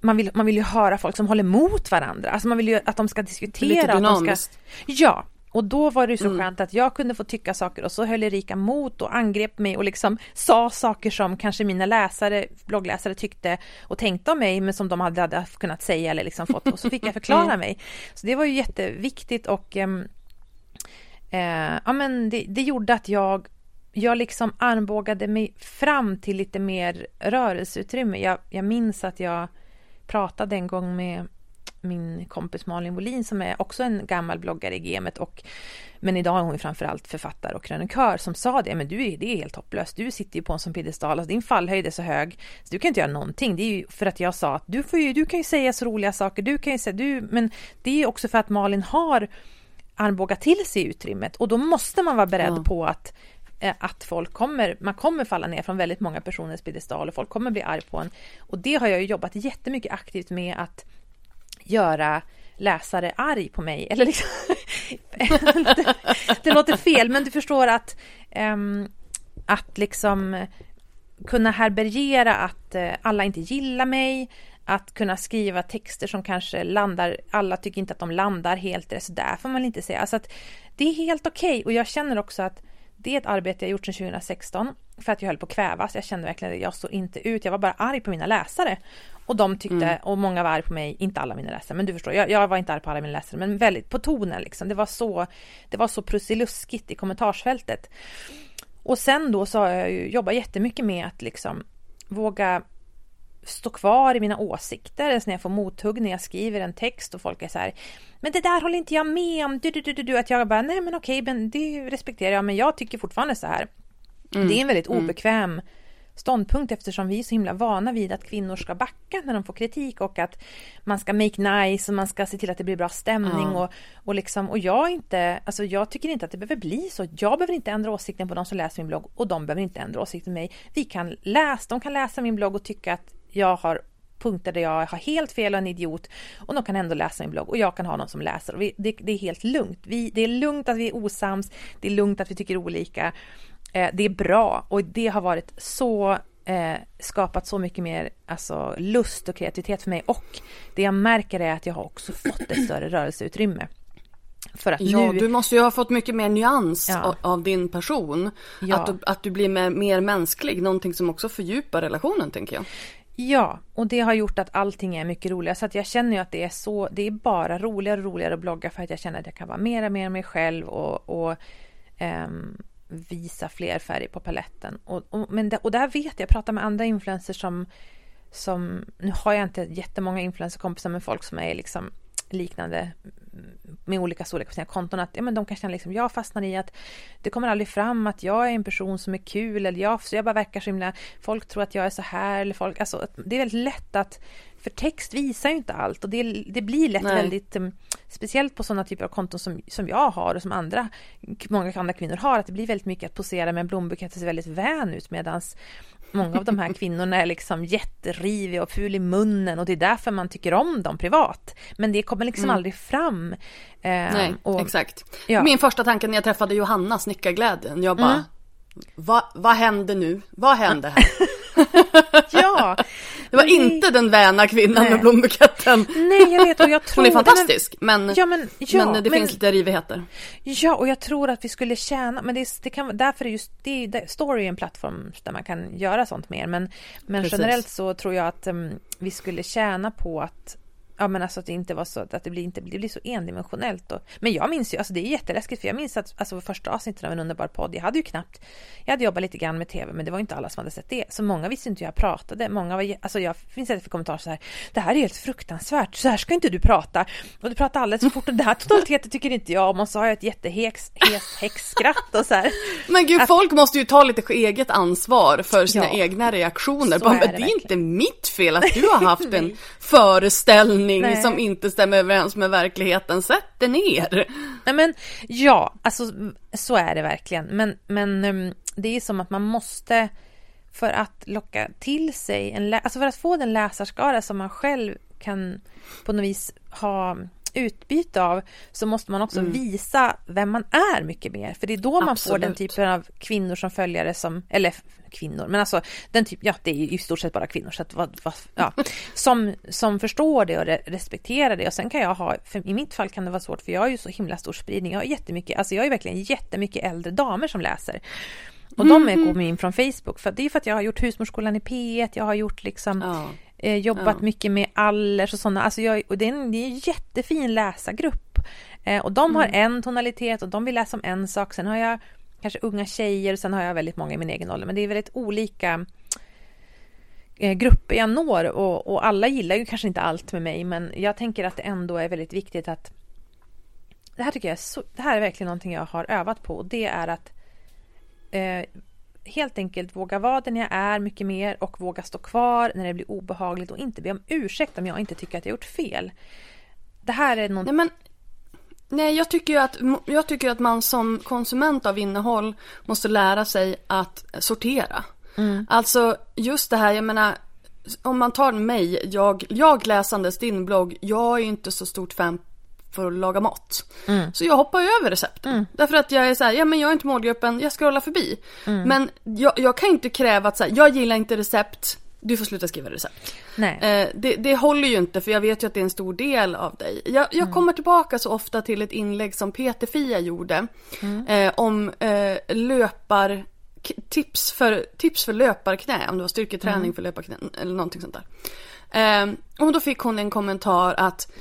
man vill, man vill ju höra folk som håller mot varandra. Alltså man vill ju att de ska diskutera. Lite dynamiskt. Ska, ja, och då var det så mm. skönt att jag kunde få tycka saker och så höll Erika mot och angrep mig och liksom sa saker som kanske mina läsare, bloggläsare tyckte och tänkte om mig men som de hade, hade kunnat säga eller liksom fått och så fick jag *laughs* förklara mm. mig. Så det var ju jätteviktigt och eh, eh, ja men det, det gjorde att jag jag liksom armbågade mig fram till lite mer rörelseutrymme. Jag, jag minns att jag pratade en gång med min kompis Malin Wolin som är också en gammal bloggare i gamet och men idag är hon framförallt författare och krönikör som sa det, men du är, det är helt hopplöst, du sitter ju på en sån piedestal, alltså din fallhöjd är så hög, så du kan inte göra någonting. Det är ju för att jag sa att du, får ju, du kan ju säga så roliga saker, du kan ju säga, du, men det är ju också för att Malin har armbågat till sig utrymmet och då måste man vara beredd ja. på att eh, att folk kommer, man kommer falla ner från väldigt många personers piedestal och folk kommer bli arg på en. Och det har jag ju jobbat jättemycket aktivt med att göra läsare arg på mig. Eller liksom, det, *laughs* det låter fel, men du förstår att, um, att liksom kunna härbärgera att uh, alla inte gillar mig, att kunna skriva texter som kanske landar, alla tycker inte att de landar helt rätt, så där får man inte säga. Alltså att det är helt okej okay. och jag känner också att det är ett arbete jag gjort sedan 2016 för att jag höll på att kvävas. Jag kände verkligen att jag står inte ut. Jag var bara arg på mina läsare. Och de tyckte, mm. och många var arg på mig, inte alla mina läsare, men du förstår, jag, jag var inte arg på alla mina läsare, men väldigt på tonen liksom. Det var så, det var så prussiluskigt i kommentarsfältet. Och sen då så har jag ju jobbat jättemycket med att liksom våga stå kvar i mina åsikter, alltså när jag får mothugg när jag skriver en text och folk är så här Men det där håller inte jag med om, du, du, du, du, att jag bara nej men okej, men det respekterar jag, men jag tycker fortfarande så här. Mm. Det är en väldigt mm. obekväm mm ståndpunkt eftersom vi är så himla vana vid att kvinnor ska backa när de får kritik och att man ska make nice och man ska se till att det blir bra stämning mm. och, och liksom och jag inte, alltså jag tycker inte att det behöver bli så. Jag behöver inte ändra åsikten på de som läser min blogg och de behöver inte ändra åsikten på mig. Vi kan läsa, de kan läsa min blogg och tycka att jag har punkter där jag har helt fel och en idiot och de kan ändå läsa min blogg och jag kan ha någon som läser. Vi, det, det, är helt lugnt. Vi, det är lugnt att vi är osams, det är lugnt att vi tycker olika det är bra och det har varit så eh, skapat så mycket mer alltså, lust och kreativitet för mig och det jag märker är att jag har också fått ett större rörelseutrymme. För att ja, nu... du måste ju ha fått mycket mer nyans ja. av, din person. Ja. Att, du, att du blir mer, mer mänsklig, någonting som också fördjupar relationen tänker jag. Ja, och det har gjort att allting är mycket roligare. Så att jag känner ju att det är så, det är bara roligare och roligare att blogga för att jag känner att jag kan vara mer och mer mig själv och, och um, visa fler färger på paletten. Och, och, men det, och där vet jag, jag pratar med andra influencers som, som, nu har jag inte jättemånga influencerkompisar men folk som är liksom liknande med olika storlekar på sina konton att ja, men de kan känna liksom, jag fastnar i att det kommer aldrig fram att jag är en person som är kul eller jag, så jag bara verkar så himla, folk tror att jag är så här eller folk, alltså det är väldigt lätt att för text visar ju inte allt och det, det blir lätt Nej. väldigt um, speciellt på sådana typer av konton som, som jag har och som andra, många andra kvinnor har, att det blir väldigt mycket att posera med en blombukett och se väldigt vän ut medans Många av de här kvinnorna är liksom jätteriviga och ful i munnen och det är därför man tycker om dem privat. Men det kommer liksom mm. aldrig fram. Eh, Nej, och, exakt. Ja. Min första tanke när jag träffade Johanna, snickarglädjen, jag bara, mm. vad va händer nu? Vad hände här? *laughs* ja. Det var inte den väna kvinnan Nej. med blombuketten. Nej, jag vet och jag tror... *laughs* Hon är fantastisk, men, ja, men, ja, men det men, finns lite rivigheter. Ja, och jag tror att vi skulle tjäna, men det, det kan, därför är just det, det, Story är en plattform där man kan göra sånt mer, men, men generellt så tror jag att um, vi skulle tjäna på att Ja men alltså att det inte var så att det blir, inte, det blir så endimensionellt. Och, men jag minns ju, alltså det är jätteläskigt för jag minns att alltså första avsnittet av en underbar podd, jag hade ju knappt, jag hade jobbat lite grann med tv men det var inte alla som hade sett det. Så många visste inte hur jag pratade. Många var, alltså jag finns ett för kommentarer så här, det här är helt fruktansvärt, så här ska inte du prata. Och du pratar alldeles för fort och det här totaliteten tycker inte jag om och så har jag ett jättehäxskratt och så här. *laughs* Men gud, att, folk måste ju ta lite eget ansvar för sina ja, egna reaktioner. Bara, det, det är inte mitt fel att du har *laughs* haft en föreställning Nej. som inte stämmer överens med verkligheten. Sätt dig ner. Nej men ja, alltså så är det verkligen. Men, men um, det är som att man måste för att locka till sig en alltså för att få den läsarskara som man själv kan på något vis ha utbyte av så måste man också mm. visa vem man är mycket mer. För det är då man Absolut. får den typen av kvinnor som följare som, eller kvinnor, men alltså den typ, ja det är i stort sett bara kvinnor så att vad, vad, ja, *laughs* som, som förstår det och respekterar det och sen kan jag ha, i mitt fall kan det vara svårt för jag har ju så himla stor spridning, jag har jättemycket, alltså jag är verkligen jättemycket äldre damer som läser. Och mm. de är kommer in från Facebook, för det är för att jag har gjort Husmorsskolan i P1, jag har gjort liksom ja eh, jobbat ja. mycket med Allers och sådana. Alltså jag, och det, är en, det är en jättefin läsargrupp. Eh, och de mm. har en tonalitet och de vill läsa om en sak. Sen har jag kanske unga tjejer och sen har jag väldigt många i min egen ålder. Men det är väldigt olika eh, grupper jag når och, och, alla gillar ju kanske inte allt med mig men jag tänker att det ändå är väldigt viktigt att det här tycker jag är så, det här är verkligen någonting jag har övat på och det är att eh, helt enkelt våga vara den jag är mycket mer och våga stå kvar när det blir obehagligt och inte be om ursäkt om jag inte tycker att jag gjort fel. Det här är något... Nej, men, nej jag, tycker att, jag tycker att man som konsument av innehåll måste lära sig att sortera. Mm. Alltså just det här, jag menar om man tar mig, jag, jag läsandes din blogg, jag är inte så stort fan för att laga mat. Mm. Så jag hoppar över recepten. Mm. Därför att jag är så här, ja men jag är inte målgruppen, jag scrollar förbi. Mm. Men jag, jag, kan inte kräva att så här, jag gillar inte recept, du får sluta skriva recept. Nej. Eh, det, det, håller ju inte för jag vet ju att det är en stor del av dig. Jag, jag mm. kommer tillbaka så ofta till ett inlägg som Peter Fia gjorde. Mm. Eh, om eh, löpar tips för, tips för löparknä, om det var styrketräning mm. för löparknä eller någonting sånt där. Eh, och då fick hon en kommentar att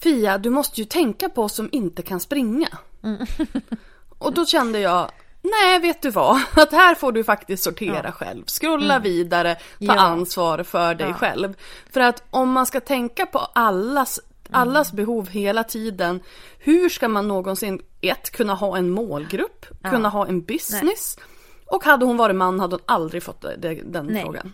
Fia, du måste ju tänka på oss som inte kan springa. Mm. *laughs* och då kände jag, nej vet du vad, *laughs* att här får du faktiskt sortera ja. själv. Scrolla mm. vidare, ta ja. ansvar för dig ja. själv. För att om man ska tänka på allas allas mm. behov hela tiden. Hur ska man någonsin, ett, kunna ha en målgrupp, kunna ha en business. Nej. Och hade hon varit man hade hon aldrig fått den Nej. frågan.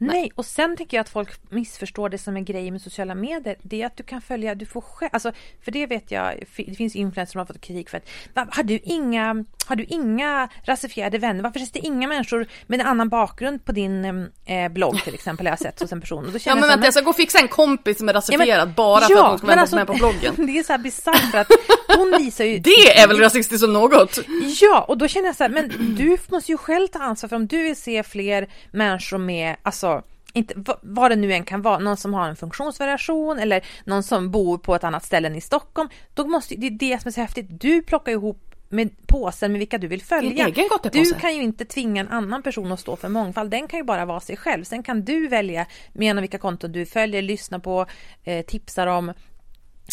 Nej. och sen tycker jag att folk missförstår det som en grej med sociala medier. Det är att du kan följa, du får själv, alltså för det vet jag, det finns influencers som har fått kritik för att har du inga, har du inga rasifierade vänner? Varför finns det inga människor med en annan bakgrund på din eh, blogg till exempel? Har jag sett hos en person. Och då ja men vänta, jag ska gå och fixa en kompis som är rasifierad ja, men, bara för ja, att hon ska vara alltså, med på bloggen. *laughs* det är så här bisarrt för att hon visar ju... *laughs* det är väl rasistiskt som något? Ja, och då känner jag så här, men du måste ju själv ta ansvar för om du vill se fler människor med, alltså inte, vad det nu än kan vara, någon som har en funktionsvariation eller någon som bor på ett annat ställe än i Stockholm. Då måste, det är det som är så häftigt, du plockar ihop med påsen med vilka du vill följa. egen Du kan ju inte tvinga en annan person att stå för mångfald. Den kan ju bara vara sig själv. Sen kan du välja genom vilka konton du följer, lyssna på, eh, tipsar om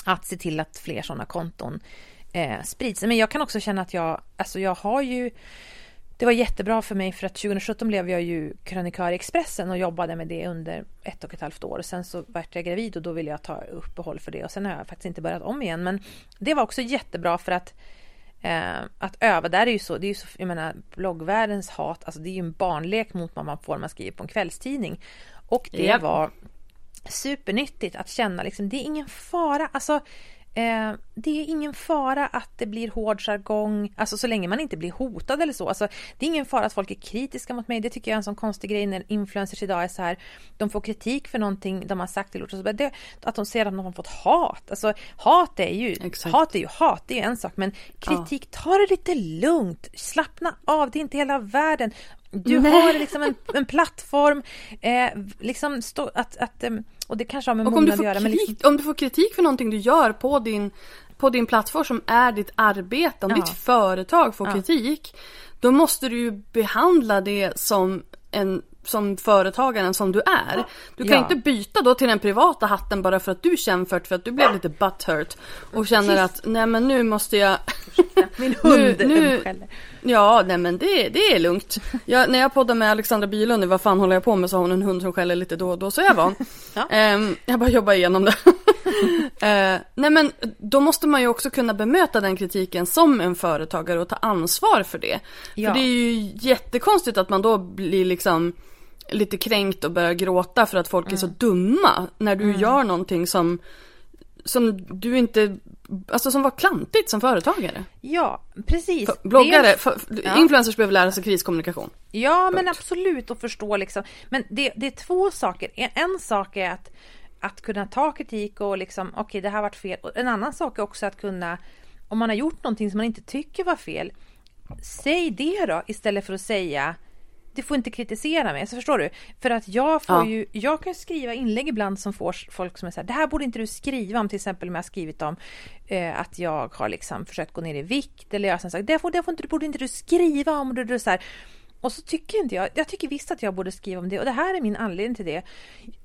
att se till att fler sådana konton eh, sprids. Men jag kan också känna att jag, alltså jag har ju det var jättebra för mig för att 2017 blev jag ju krönikör i Expressen och jobbade med det under ett och ett halvt år. Sen så vart jag gravid och då ville jag ta uppehåll för det och sen har jag faktiskt inte börjat om igen. Men det var också jättebra för att eh, att öva, där är ju så, det är ju så, jag menar bloggvärldens hat, alltså det är ju en barnlek mot vad man får när man skriver på en kvällstidning. Och det yep. var supernyttigt att känna liksom, det är ingen fara, alltså Eh, det är ingen fara att det blir hård jargong, alltså så länge man inte blir hotad eller så. Alltså, det är ingen fara att folk är kritiska mot mig. Det tycker jag är en sån konstig grej när influencers idag är så här. De får kritik för någonting de har sagt eller gjort. Så det, att de ser att de har fått hat. Alltså hat är ju Exakt. hat, är ju hat, det är en sak. Men kritik, ja. ta det lite lugnt. Slappna av, det är inte hela världen. Du Nej. har liksom en, en plattform, eh, liksom stå, att, att, eh, och det kanske har med mognad att göra. men liksom... om du får kritik för någonting du gör på din, på din plattform som är ditt arbete, om ja. ditt företag får ja. kritik, då måste du ju behandla det som en som företagaren som du är. Du kan ja. inte byta då till den privata hatten bara för att du känner för, att du blev lite butthurt och känner att nej men nu måste jag... Min *laughs* hund nu, nu... Ja, nej men det, det är lugnt. Jag, när jag poddade med Alexandra Bylund, vad fan håller jag på med, så har hon en hund som skäller lite då och då, så jag van. *laughs* ja. um, jag bara jobbar igenom det. uh, *laughs* nej men då måste man ju också kunna bemöta den kritiken som en företagare och ta ansvar för det. Ja. För det är ju jättekonstigt att man då blir liksom lite kränkt och börjar gråta för att folk mm. är så mm. dumma när du mm. gör någonting som som du inte, alltså som var klantigt som företagare. Ja, precis. För, bloggare, för, ja. influencers behöver lära sig kriskommunikation. Ja, Punkt. men absolut att förstå liksom. Men det, det är två saker. En sak är att, att kunna ta kritik och liksom, okej okay, det här varit fel. Och en annan sak är också att kunna, om man har gjort någonting som man inte tycker var fel, säg det då istället för att säga du får inte kritisera mig, så förstår du? För att jag får ja. ju, jag kan skriva inlägg ibland som får folk som är så här, det här borde inte du skriva om, till exempel om jag har skrivit om eh, att jag har liksom försökt gå ner i vikt eller jag har sagt, det, får, det får inte, borde inte du skriva om, och du, så här. Och så tycker inte jag, jag tycker visst att jag borde skriva om det och det här är min anledning till det.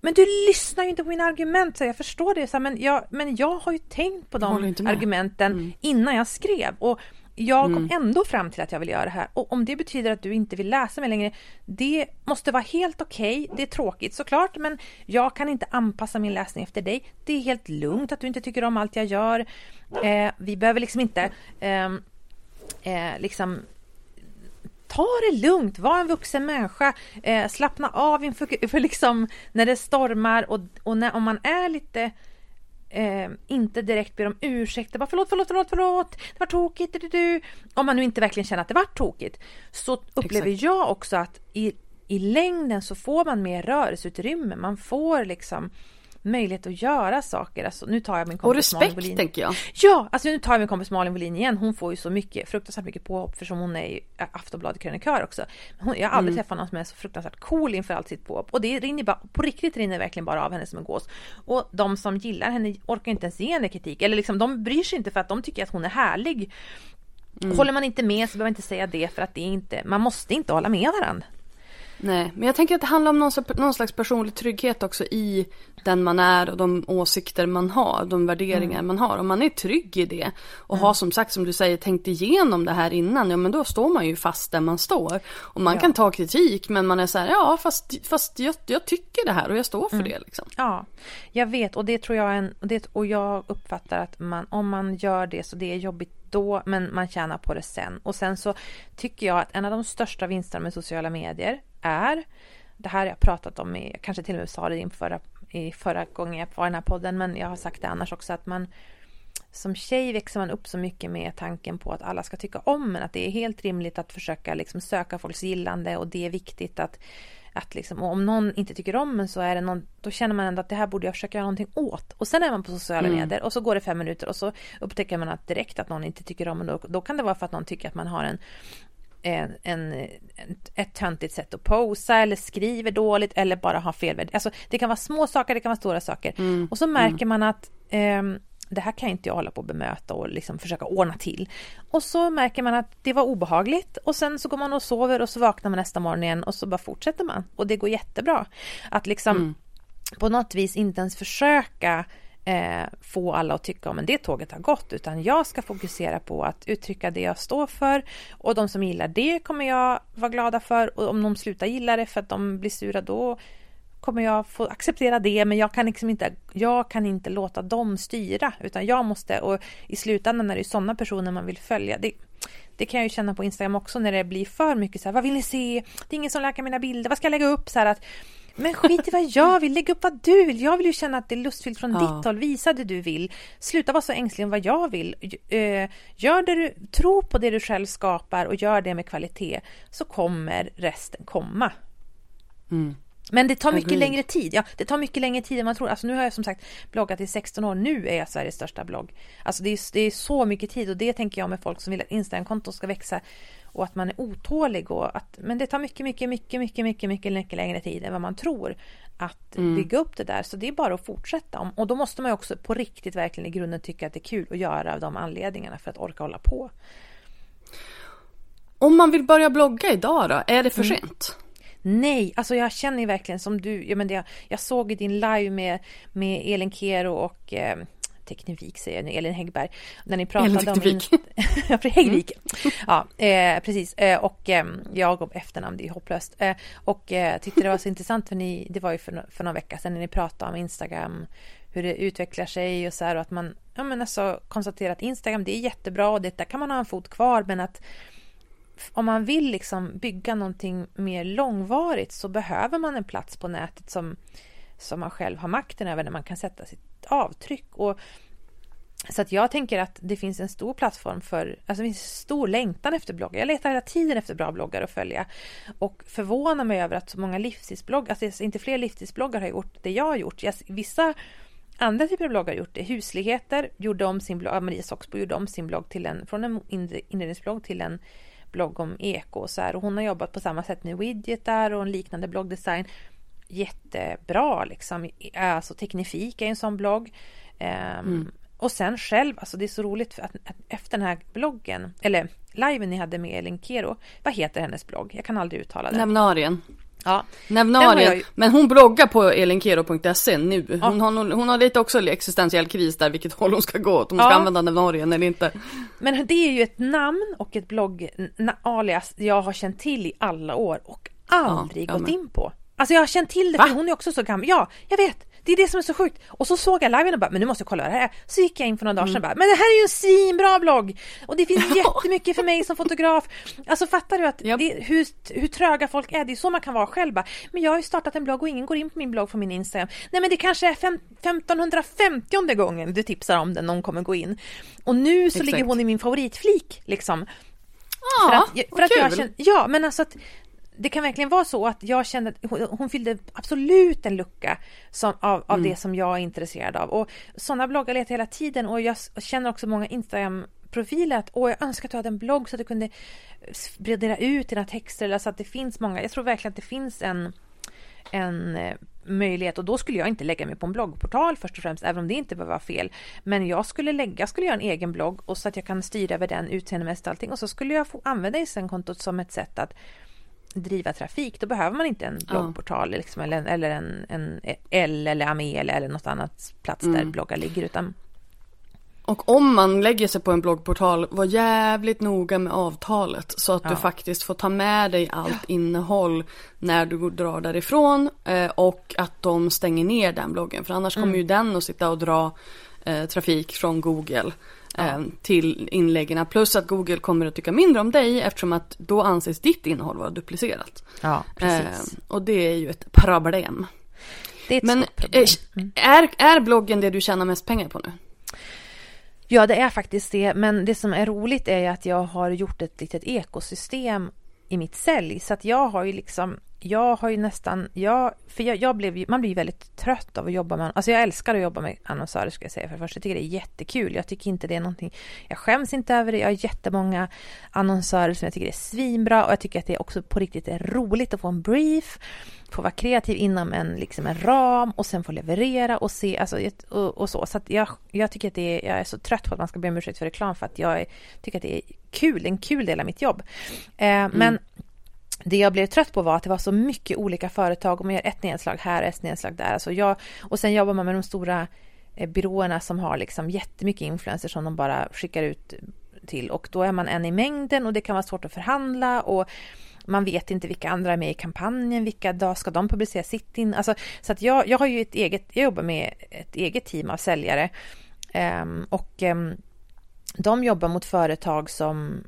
Men du lyssnar ju inte på mina argument, så jag förstår det, så här, men, jag, men jag har ju tänkt på de argumenten mm. innan jag skrev. Och jag kom mm. ändå fram till att jag vill göra det här och om det betyder att du inte vill läsa mig längre, det måste vara helt okej. Okay. Det är tråkigt såklart, men jag kan inte anpassa min läsning efter dig. Det är helt lugnt att du inte tycker om allt jag gör. Eh, vi behöver liksom inte eh, eh, liksom ta det lugnt, var en vuxen människa, eh, slappna av inför *laughs* för liksom när det stormar och, och när, om man är lite eh, inte direkt ber om ursäkt. Bara förlåt, förlåt, förlåt, förlåt. Det var tokigt. Du, du. Om man nu inte verkligen känner att det var tokigt. Så upplever Exakt. jag också att i, i längden så får man mer rörelseutrymme. Man får liksom möjlighet att göra saker. Alltså, nu tar jag min kompis Och respekt Malin tänker jag. Ja, alltså nu tar jag min kompis Malin Wohlin igen. Hon får ju så mycket, fruktansvärt mycket påhopp för som hon är Aftonbladet-krönikör också. Hon, jag har aldrig mm. träffat någon som är så fruktansvärt cool inför allt sitt påhopp. Och det rinner bara, på riktigt rinner verkligen bara av henne som en gås. Och de som gillar henne orkar inte ens ge henne kritik. Eller liksom de bryr sig inte för att de tycker att hon är härlig. Mm. Håller man inte med så behöver man inte säga det för att det är inte, man måste inte hålla med varandra. Nej, men jag tänker att det handlar om någon, någon slags personlig trygghet också i den man är och de åsikter man har, de värderingar mm. man har. Om man är trygg i det och mm. har som sagt som du säger tänkt igenom det här innan, ja men då står man ju fast där man står. Och man ja. kan ta kritik men man är så här, ja fast, fast jag, jag tycker det här och jag står för mm. det. Liksom. Ja, jag vet och det tror jag en, och, det, och jag uppfattar att man, om man gör det så det är jobbigt då, men man tjänar på det sen. Och sen så tycker jag att en av de största vinsterna med sociala medier är, det här har jag pratat om, i, kanske till och med sa det i förra, i förra gången jag var i den här podden, men jag har sagt det annars också, att man som tjej växer man upp så mycket med tanken på att alla ska tycka om en, att det är helt rimligt att försöka liksom söka folks gillande och det är viktigt att att liksom, om någon inte tycker om en så är det någon, då känner man ändå att det här borde jag försöka göra någonting åt. Och sen är man på sociala mm. medier och så går det fem minuter och så upptäcker man att direkt att någon inte tycker om en. Då, då kan det vara för att någon tycker att man har en en, en, ett töntigt sätt att posa eller skriver dåligt eller bara har fel Alltså det kan vara små saker, det kan vara stora saker. Mm. Och så märker mm. man att eh, det här kan inte jag hålla på att bemöta och liksom försöka ordna till. Och så märker man att det var obehagligt och sen så går man och sover och så vaknar man nästa morgon igen och så bara fortsätter man. Och det går jättebra. Att liksom mm. på något vis inte ens försöka eh, få alla att tycka om det tåget har gått utan jag ska fokusera på att uttrycka det jag står för och de som gillar det kommer jag vara glada för och om de slutar gilla det för att de blir sura då kommer jag få acceptera det men jag kan liksom inte, jag kan inte låta dem styra utan jag måste och i slutändan är det sådana personer man vill följa. Det, det kan jag ju känna på Instagram också när det blir för mycket så här, vad vill ni se? Det är ingen som läkar mina bilder, vad ska jag lägga upp? Så här att, men skit i vad jag vill, lägg upp vad du vill. Jag vill ju känna att det är lustfyllt från ja. ditt håll, visa det du vill. Sluta vara så ängslig om vad jag vill. Eh, gör det du, tro på det du själv skapar och gör det med kvalitet så kommer resten komma. Mm. Men det tar mycket Agreed. längre tid. Ja, det tar mycket längre tid än man tror. Alltså nu har jag som sagt bloggat i 16 år. Nu är jag Sveriges största blogg. Alltså det är, det är så mycket tid och det tänker jag med folk som vill att Instagram-kontot ska växa och att man är otålig och att, men det tar mycket, mycket, mycket, mycket, mycket, mycket, mycket längre tid än vad man tror att mm. bygga upp det där. Så det är bara att fortsätta. Och då måste man ju också på riktigt verkligen i grunden tycka att det är kul att göra av de anledningarna för att orka hålla på. Om man vill börja blogga idag då, är det för mm. sent? Nej, alltså jag känner verkligen som du, jag, men jag såg din live med, med Elin Kero och eh, Teknivik säger jag nu, Elin Häggberg. När ni pratade Elin Teknivik. om... *laughs* Häggvik. Mm. Ja, eh, precis. Eh, och eh, jag och efternamn, det är hopplöst. Eh, och eh, tyckte det var så *laughs* intressant för ni, det var ju för, för några veckor sedan när ni pratade om Instagram, hur det utvecklar sig och så här och att man, ja men alltså konstaterar att Instagram det är jättebra och det där kan man ha en fot kvar men att om man vill liksom bygga någonting mer långvarigt så behöver man en plats på nätet som, som man själv har makten över, där man kan sätta sitt avtryck. Och, så att jag tänker att det finns en stor plattform för, alltså det finns en stor längtan efter bloggar. Jag letar hela tiden efter bra bloggar att följa och förvånar mig över att så många livsstilsbloggar, alltså inte fler livsstilsbloggar har gjort det jag har gjort. Jag, vissa andra typer av bloggar har gjort det. Husligheter gjorde om sin blogg, Maria Soxbo gjorde om sin blogg till en, från en inredningsblogg till en blogg om eko och så här. Och hon har jobbat på samma sätt med widgetar och en liknande bloggdesign. Jättebra liksom. Alltså Teknifik är en sån blogg. Um, mm. Och sen själv, alltså det är så roligt att, att, efter den här bloggen, eller liven ni hade med Elin Kero, vad heter hennes blogg? Jag kan aldrig uttala det. Nämnarien. Ja. Nevnarien, ju... men hon bloggar på elinkero.se nu. Hon, ja. har, hon har lite också existentiell kris där vilket håll hon ska gå åt, om hon ja. ska använda Nevnarien eller inte. Men det är ju ett namn och ett blogg alias jag har känt till i alla år och aldrig ja, gått in på. Alltså jag har känt till det för hon är också så gammal. Ja, jag vet. Det är det som är så sjukt. Och så såg jag liven och bara, men nu måste jag kolla vad det här är. Så gick jag in för några dagar sedan och bara, men det här är ju en svinbra blogg! Och det finns *laughs* jättemycket för mig som fotograf. Alltså fattar du att det, hur, hur tröga folk är? Det är så man kan vara själv bara, men jag har ju startat en blogg och ingen går in på min blogg från min Instagram. Nej men det kanske är fem, 1550 gången du tipsar om den, någon kommer gå in. Och nu så Exakt. ligger hon i min favoritflik liksom. Ja, för att, för att jag känner, Ja, men alltså att det kan verkligen vara så att jag kände att hon, hon fyllde absolut en lucka som, av, av mm. det som jag är intresserad av. Och sådana bloggar letar hela tiden och jag känner också många Instagram profiler att åh, jag önskar att du hade en blogg så att du kunde bredera ut dina texter eller så att det finns många. Jag tror verkligen att det finns en, en eh, möjlighet och då skulle jag inte lägga mig på en bloggportal först och främst, även om det inte behöver vara fel. Men jag skulle lägga, skulle göra en egen blogg och så att jag kan styra över den utseendemässigt allting och så skulle jag få använda Instagramkontot som ett sätt att driva trafik, då behöver man inte en bloggportal liksom, eller, eller en, en L eller Amel eller något annat plats mm. där bloggar ligger. Utan... Och om man lägger sig på en bloggportal, var jävligt noga med avtalet så att ja. du faktiskt får ta med dig allt innehåll när du drar därifrån eh, och att de stänger ner den bloggen för annars mm. kommer ju den att sitta och dra eh, trafik från Google till inläggen. Plus att Google kommer att tycka mindre om dig eftersom att då anses ditt innehåll vara duplicerat. Ja, precis. Eh, och det är ju ett problem. Det är ett Men problem. Eh, mm. är, är bloggen det du tjänar mest pengar på nu? Ja, det är faktiskt det. Men det som är roligt är att jag har gjort ett litet ekosystem i mitt sälj. Så att jag har ju liksom jag har ju nästan, jag, för jag, jag blev man blir ju väldigt trött av att jobba med, alltså jag älskar att jobba med annonsörer ska jag säga för det första, jag tycker det är jättekul, jag tycker inte det är någonting, jag skäms inte över det, jag har jättemånga annonsörer som jag tycker är svinbra och jag tycker att det också på riktigt är roligt att få en brief, få vara kreativ inom en, liksom en ram och sen få leverera och se, alltså, och, och så, så att jag, jag tycker att det är, jag är så trött på att man ska be om ursäkt för reklam för att jag är, tycker att det är kul, en kul del av mitt jobb. Eh, mm. Men det jag blev trött på var att det var så mycket olika företag och man gör ett nedslag här och ett nedslag där. Alltså jag, och sen jobbar man med de stora eh, byråerna som har liksom jättemycket influencers som de bara skickar ut till och då är man en i mängden och det kan vara svårt att förhandla och man vet inte vilka andra är med i kampanjen, vilka dag ska de publicera sitt in? Alltså, så att jag, jag har ju ett eget, jag jobbar med ett eget team av säljare um, och um, de jobbar mot företag som,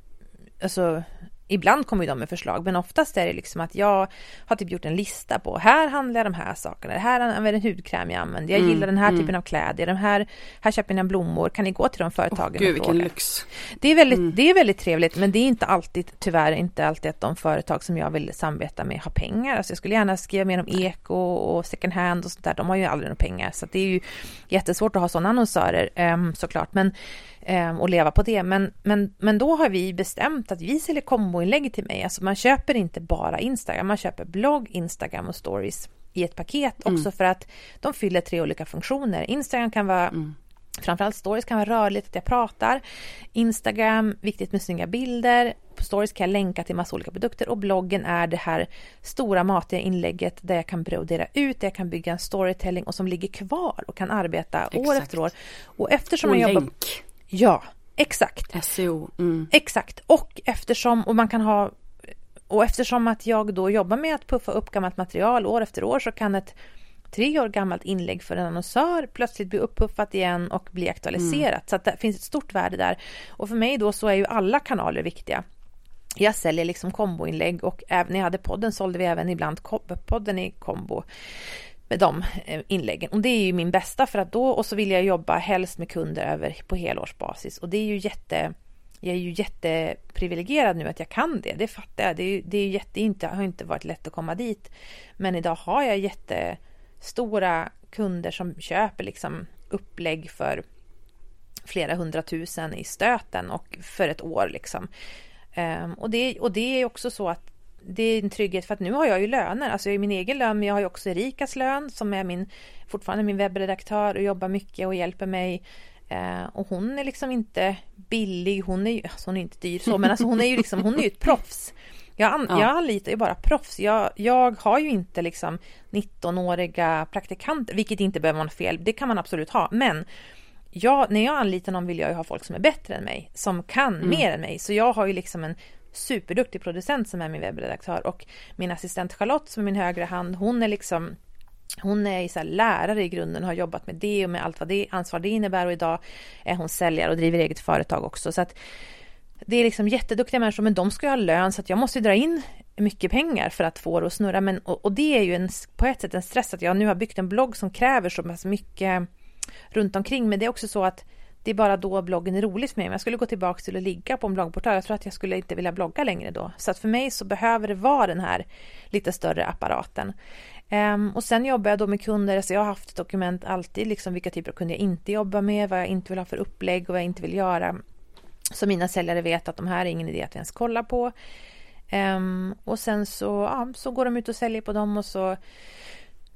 alltså Ibland kommer de med förslag, men oftast är det liksom att jag har typ gjort en lista på här handlar jag de här sakerna, det här är en hudkräm jag använder, jag mm, gillar den här mm. typen av kläder, de här, här köper jag blommor, kan ni gå till de företagen oh, Gud, vilken lyx! Det är, väldigt, mm. det är väldigt trevligt, men det är inte alltid, tyvärr inte alltid att de företag som jag vill samarbeta med har pengar. Alltså jag skulle gärna skriva mer om eko och second hand och sånt där, de har ju aldrig några pengar, så det är ju jättesvårt att ha sådana annonsörer um, såklart, men och leva på det. Men, men, men då har vi bestämt att vi säljer komboinlägg till mig. Alltså man köper inte bara Instagram, man köper blogg, Instagram och stories i ett paket mm. också för att de fyller tre olika funktioner. Instagram kan vara mm. Framförallt stories kan vara rörligt, att jag pratar. Instagram, viktigt med snygga bilder. På stories kan jag länka till massa olika produkter och bloggen är det här stora matiga inlägget där jag kan brodera ut, där jag kan bygga en storytelling och som ligger kvar och kan arbeta Exakt. år efter år. Och eftersom och jag jobbar... Ja, exakt. SEO. Mm. Exakt. Och eftersom, och man kan ha och eftersom att jag då jobbar med att puffa upp gammalt material år efter år så kan ett tre år gammalt inlägg för en annonsör plötsligt bli uppuffat igen och bli aktualiserat. Mm. Så att det finns ett stort värde där. Och för mig då så är ju alla kanaler viktiga. Jag säljer liksom komboinlägg och även när jag hade podden sålde vi även ibland podden i kombo med de eh, inläggen. Och det är ju min bästa för att då, och så vill jag jobba helst med kunder över på helårsbasis. Och det är ju jätte, jag är ju jätteprivilegierad nu att jag kan det, det fattar jag. Det, är, det är jätte, inte, har inte varit lätt att komma dit. Men idag har jag jättestora kunder som köper liksom upplägg för flera hundratusen i stöten och för ett år liksom. Ehm, och, det, och det är också så att det är en trygghet för att nu har jag ju löner, alltså jag har min egen lön men jag har ju också Erikas lön som är min, fortfarande min webbredaktör och jobbar mycket och hjälper mig. Eh, och hon är liksom inte billig, hon är ju, alltså hon är inte dyr så men alltså hon är ju liksom, hon är ju ett proffs. Jag, an, ja. jag anlitar ju bara proffs. Jag, jag har ju inte liksom 19-åriga praktikanter, vilket inte behöver vara fel, det kan man absolut ha. Men jag, när jag anlitar någon vill jag ju ha folk som är bättre än mig, som kan mm. mer än mig. Så jag har ju liksom en superduktig producent som är min webbredaktör och min assistent Charlotte som är min högra hand, hon är liksom hon är så lärare i grunden och har jobbat med det och med allt vad det ansvar det innebär och idag är hon säljare och driver eget företag också. Så att det är liksom jätteduktiga människor men de ska ju ha lön så att jag måste dra in mycket pengar för att få det att snurra. Men, och, och det är ju en, på ett sätt en stress att jag nu har byggt en blogg som kräver så mycket runt omkring. Men det är också så att det är bara då bloggen är rolig för mig. Om jag skulle gå tillbaka till att ligga på en bloggportal, jag tror att jag skulle inte vilja blogga längre då. Så att för mig så behöver det vara den här lite större apparaten. Um, och sen jobbar jag då med kunder, så jag har haft ett dokument alltid, liksom vilka typer av kunder jag inte jobbar med, vad jag inte vill ha för upplägg och vad jag inte vill göra. Så mina säljare vet att de här är ingen idé att ens kolla på. Um, och sen så, ja, så går de ut och säljer på dem och så,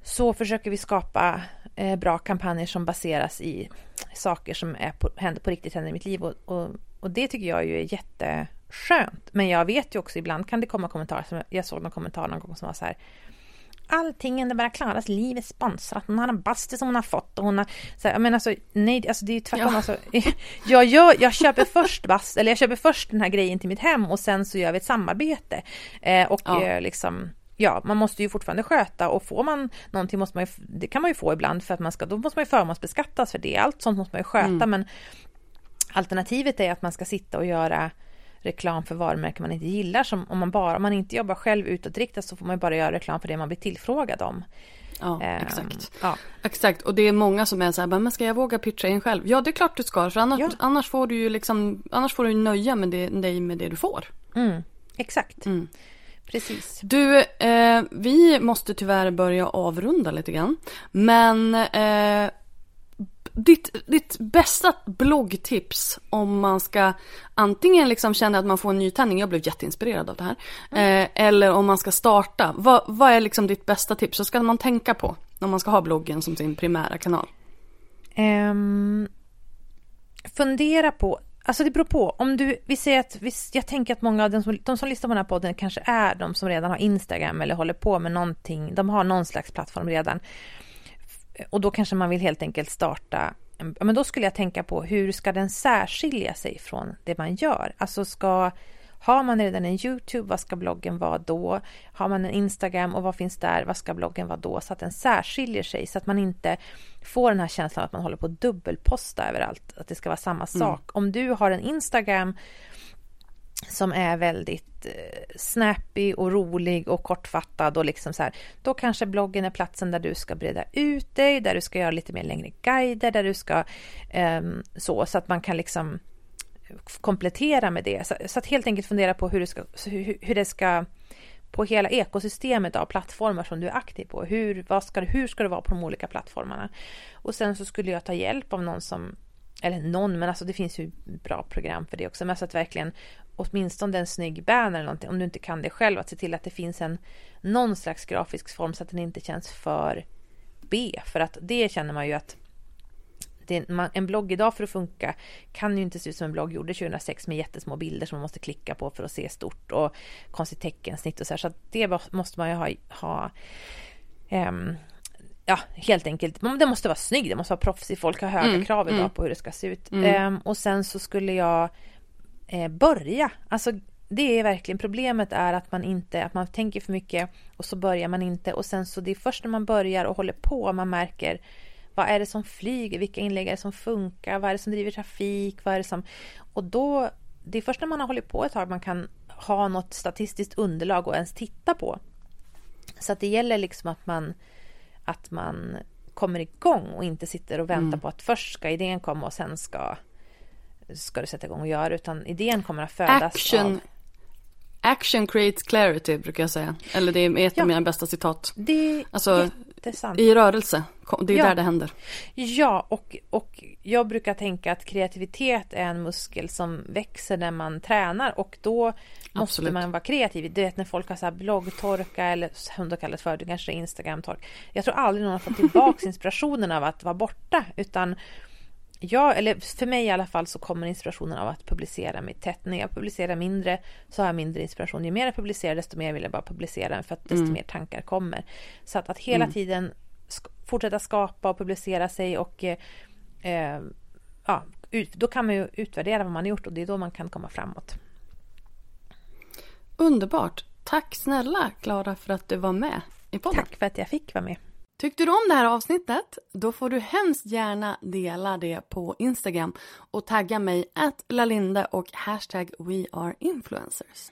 så försöker vi skapa eh, bra kampanjer som baseras i saker som är på, händer på riktigt händer i mitt liv och, och, och, det tycker jag ju är jätteskönt. Men jag vet ju också ibland kan det komma kommentarer som jag såg någon kommentar någon gång som var så här Allting under bara Klaras liv är sponsrat. Hon har en bastu som hon har fått och hon har... Så här, men alltså, nej, alltså det är ju tvärtom. Ja. Alltså, *laughs* jag, gör, jag köper först bast, eller jag köper först den här grejen till mitt hem och sen så gör vi ett samarbete. Eh, och ja. eh, liksom ja, man måste ju fortfarande sköta och får man någonting måste man ju, det kan man ju få ibland för att man ska, då måste man ju förmånsbeskattas för det. Allt sånt måste man ju sköta mm. men alternativet är att man ska sitta och göra reklam för varumärken man inte gillar. Som om man bara, om man inte jobbar själv utåtriktat så får man ju bara göra reklam för det man blir tillfrågad om. Ja, eh, exakt. Ja. Exakt, och det är många som är så här, men ska jag våga pitcha in själv? Ja, det är klart du ska, för annars, ja. annars får du ju liksom, annars får du nöja med det, dig med det du får. Mm, exakt. Mm. Precis. Du, eh, vi måste tyvärr börja avrunda lite grann. Men eh, ditt, ditt bästa bloggtips om man ska antingen liksom känna att man får en nytändning, jag blev jätteinspirerad av det här, mm. eh, eller om man ska starta. Vad, vad är liksom ditt bästa tips? Vad ska man tänka på när man ska ha bloggen som sin primära kanal? Um, fundera på Alltså det beror på. Om du, vi säger att, vi, jag tänker att många av de som, de som lyssnar på den här podden kanske är de som redan har Instagram eller håller på med någonting. De har någon slags plattform redan. och då kanske man vill helt enkelt starta men då skulle jag tänka på hur ska den särskilja sig från det man gör? Alltså ska har man redan en Youtube, vad ska bloggen vara då? Har man en Instagram och vad finns där? Vad ska bloggen vara då? Så att den särskiljer sig så att man inte får den här känslan att man håller på att dubbelposta överallt. Att det ska vara samma mm. sak. Mm. Om du har en Instagram som är väldigt eh, snappy och rolig och kortfattad och liksom så här, då kanske bloggen är platsen där du ska breda ut dig, där du ska göra lite mer längre guider, där du ska eh, så, så att man kan liksom komplettera med det. Så, så, att helt enkelt fundera på hur det ska, hur, hur det ska på hela ekosystemet av plattformar som du är aktiv på. Hur, vad ska, hur ska det vara på de olika plattformarna? Och sen så skulle jag ta hjälp av någon som, eller någon, men alltså det finns ju bra program för det också, men så att verkligen åtminstone en snygg banner eller någonting, om du inte kan det själv, att se till att det finns en någon slags grafisk form så att den inte känns för B, för att det känner man ju att det, man, en blogg idag för att funka kan ju inte se ut som en blogg gjorde 2006 med jättesmå bilder som man måste klicka på för att se stort och konstigt teckensnitt och så här. Så det måste man ju ha, ha um, ja, helt enkelt. Det måste vara snyggt, det måste vara proffsigt. Folk har höga mm, krav idag mm. på hur det ska se ut. Mm. Um, och sen så skulle jag eh, börja. Alltså det är verkligen problemet är att man inte, att man tänker för mycket och så börjar man inte och sen så det är först när man börjar och håller på man märker vad är det som flyger? Vilka inlägg är det som funkar? Vad är det som driver trafik? Vad är det som... Och då, det är först när man har hållit på ett tag man kan ha något statistiskt underlag och ens titta på. Så att det gäller liksom att man, att man kommer igång och inte sitter och väntar mm. på att först ska idén komma och sen ska, ska du sätta igång och göra utan idén kommer att födas Action. av Action creates clarity brukar jag säga. Eller det är ett ja, av mina bästa citat. Det är alltså, jättesant. I rörelse, det är ja. där det händer. Ja, och, och jag brukar tänka att kreativitet är en muskel som växer när man tränar och då måste Absolut. man vara kreativ. Du vet när folk har så här bloggtorka eller som de kallar det för, det kanske Instagramtork. Jag tror aldrig någon har fått tillbaka *laughs* inspirationen av att vara borta utan Ja, eller för mig i alla fall så kommer inspirationen av att publicera mig tätt. När jag publicerar mindre så har jag mindre inspiration. Ju mer jag publicerar desto mer vill jag bara publicera för att desto mm. mer tankar kommer. Så att, att hela mm. tiden fortsätta skapa och publicera sig och eh, ja, ut, då kan man ju utvärdera vad man har gjort och det är då man kan komma framåt. Underbart! Tack snälla Klara för att du var med i podden. Tack för att jag fick vara med. Tyckte du om det här avsnittet? Då får du hemskt gärna dela det på Instagram och tagga mig att lalinde och hashtag weareinfluencers.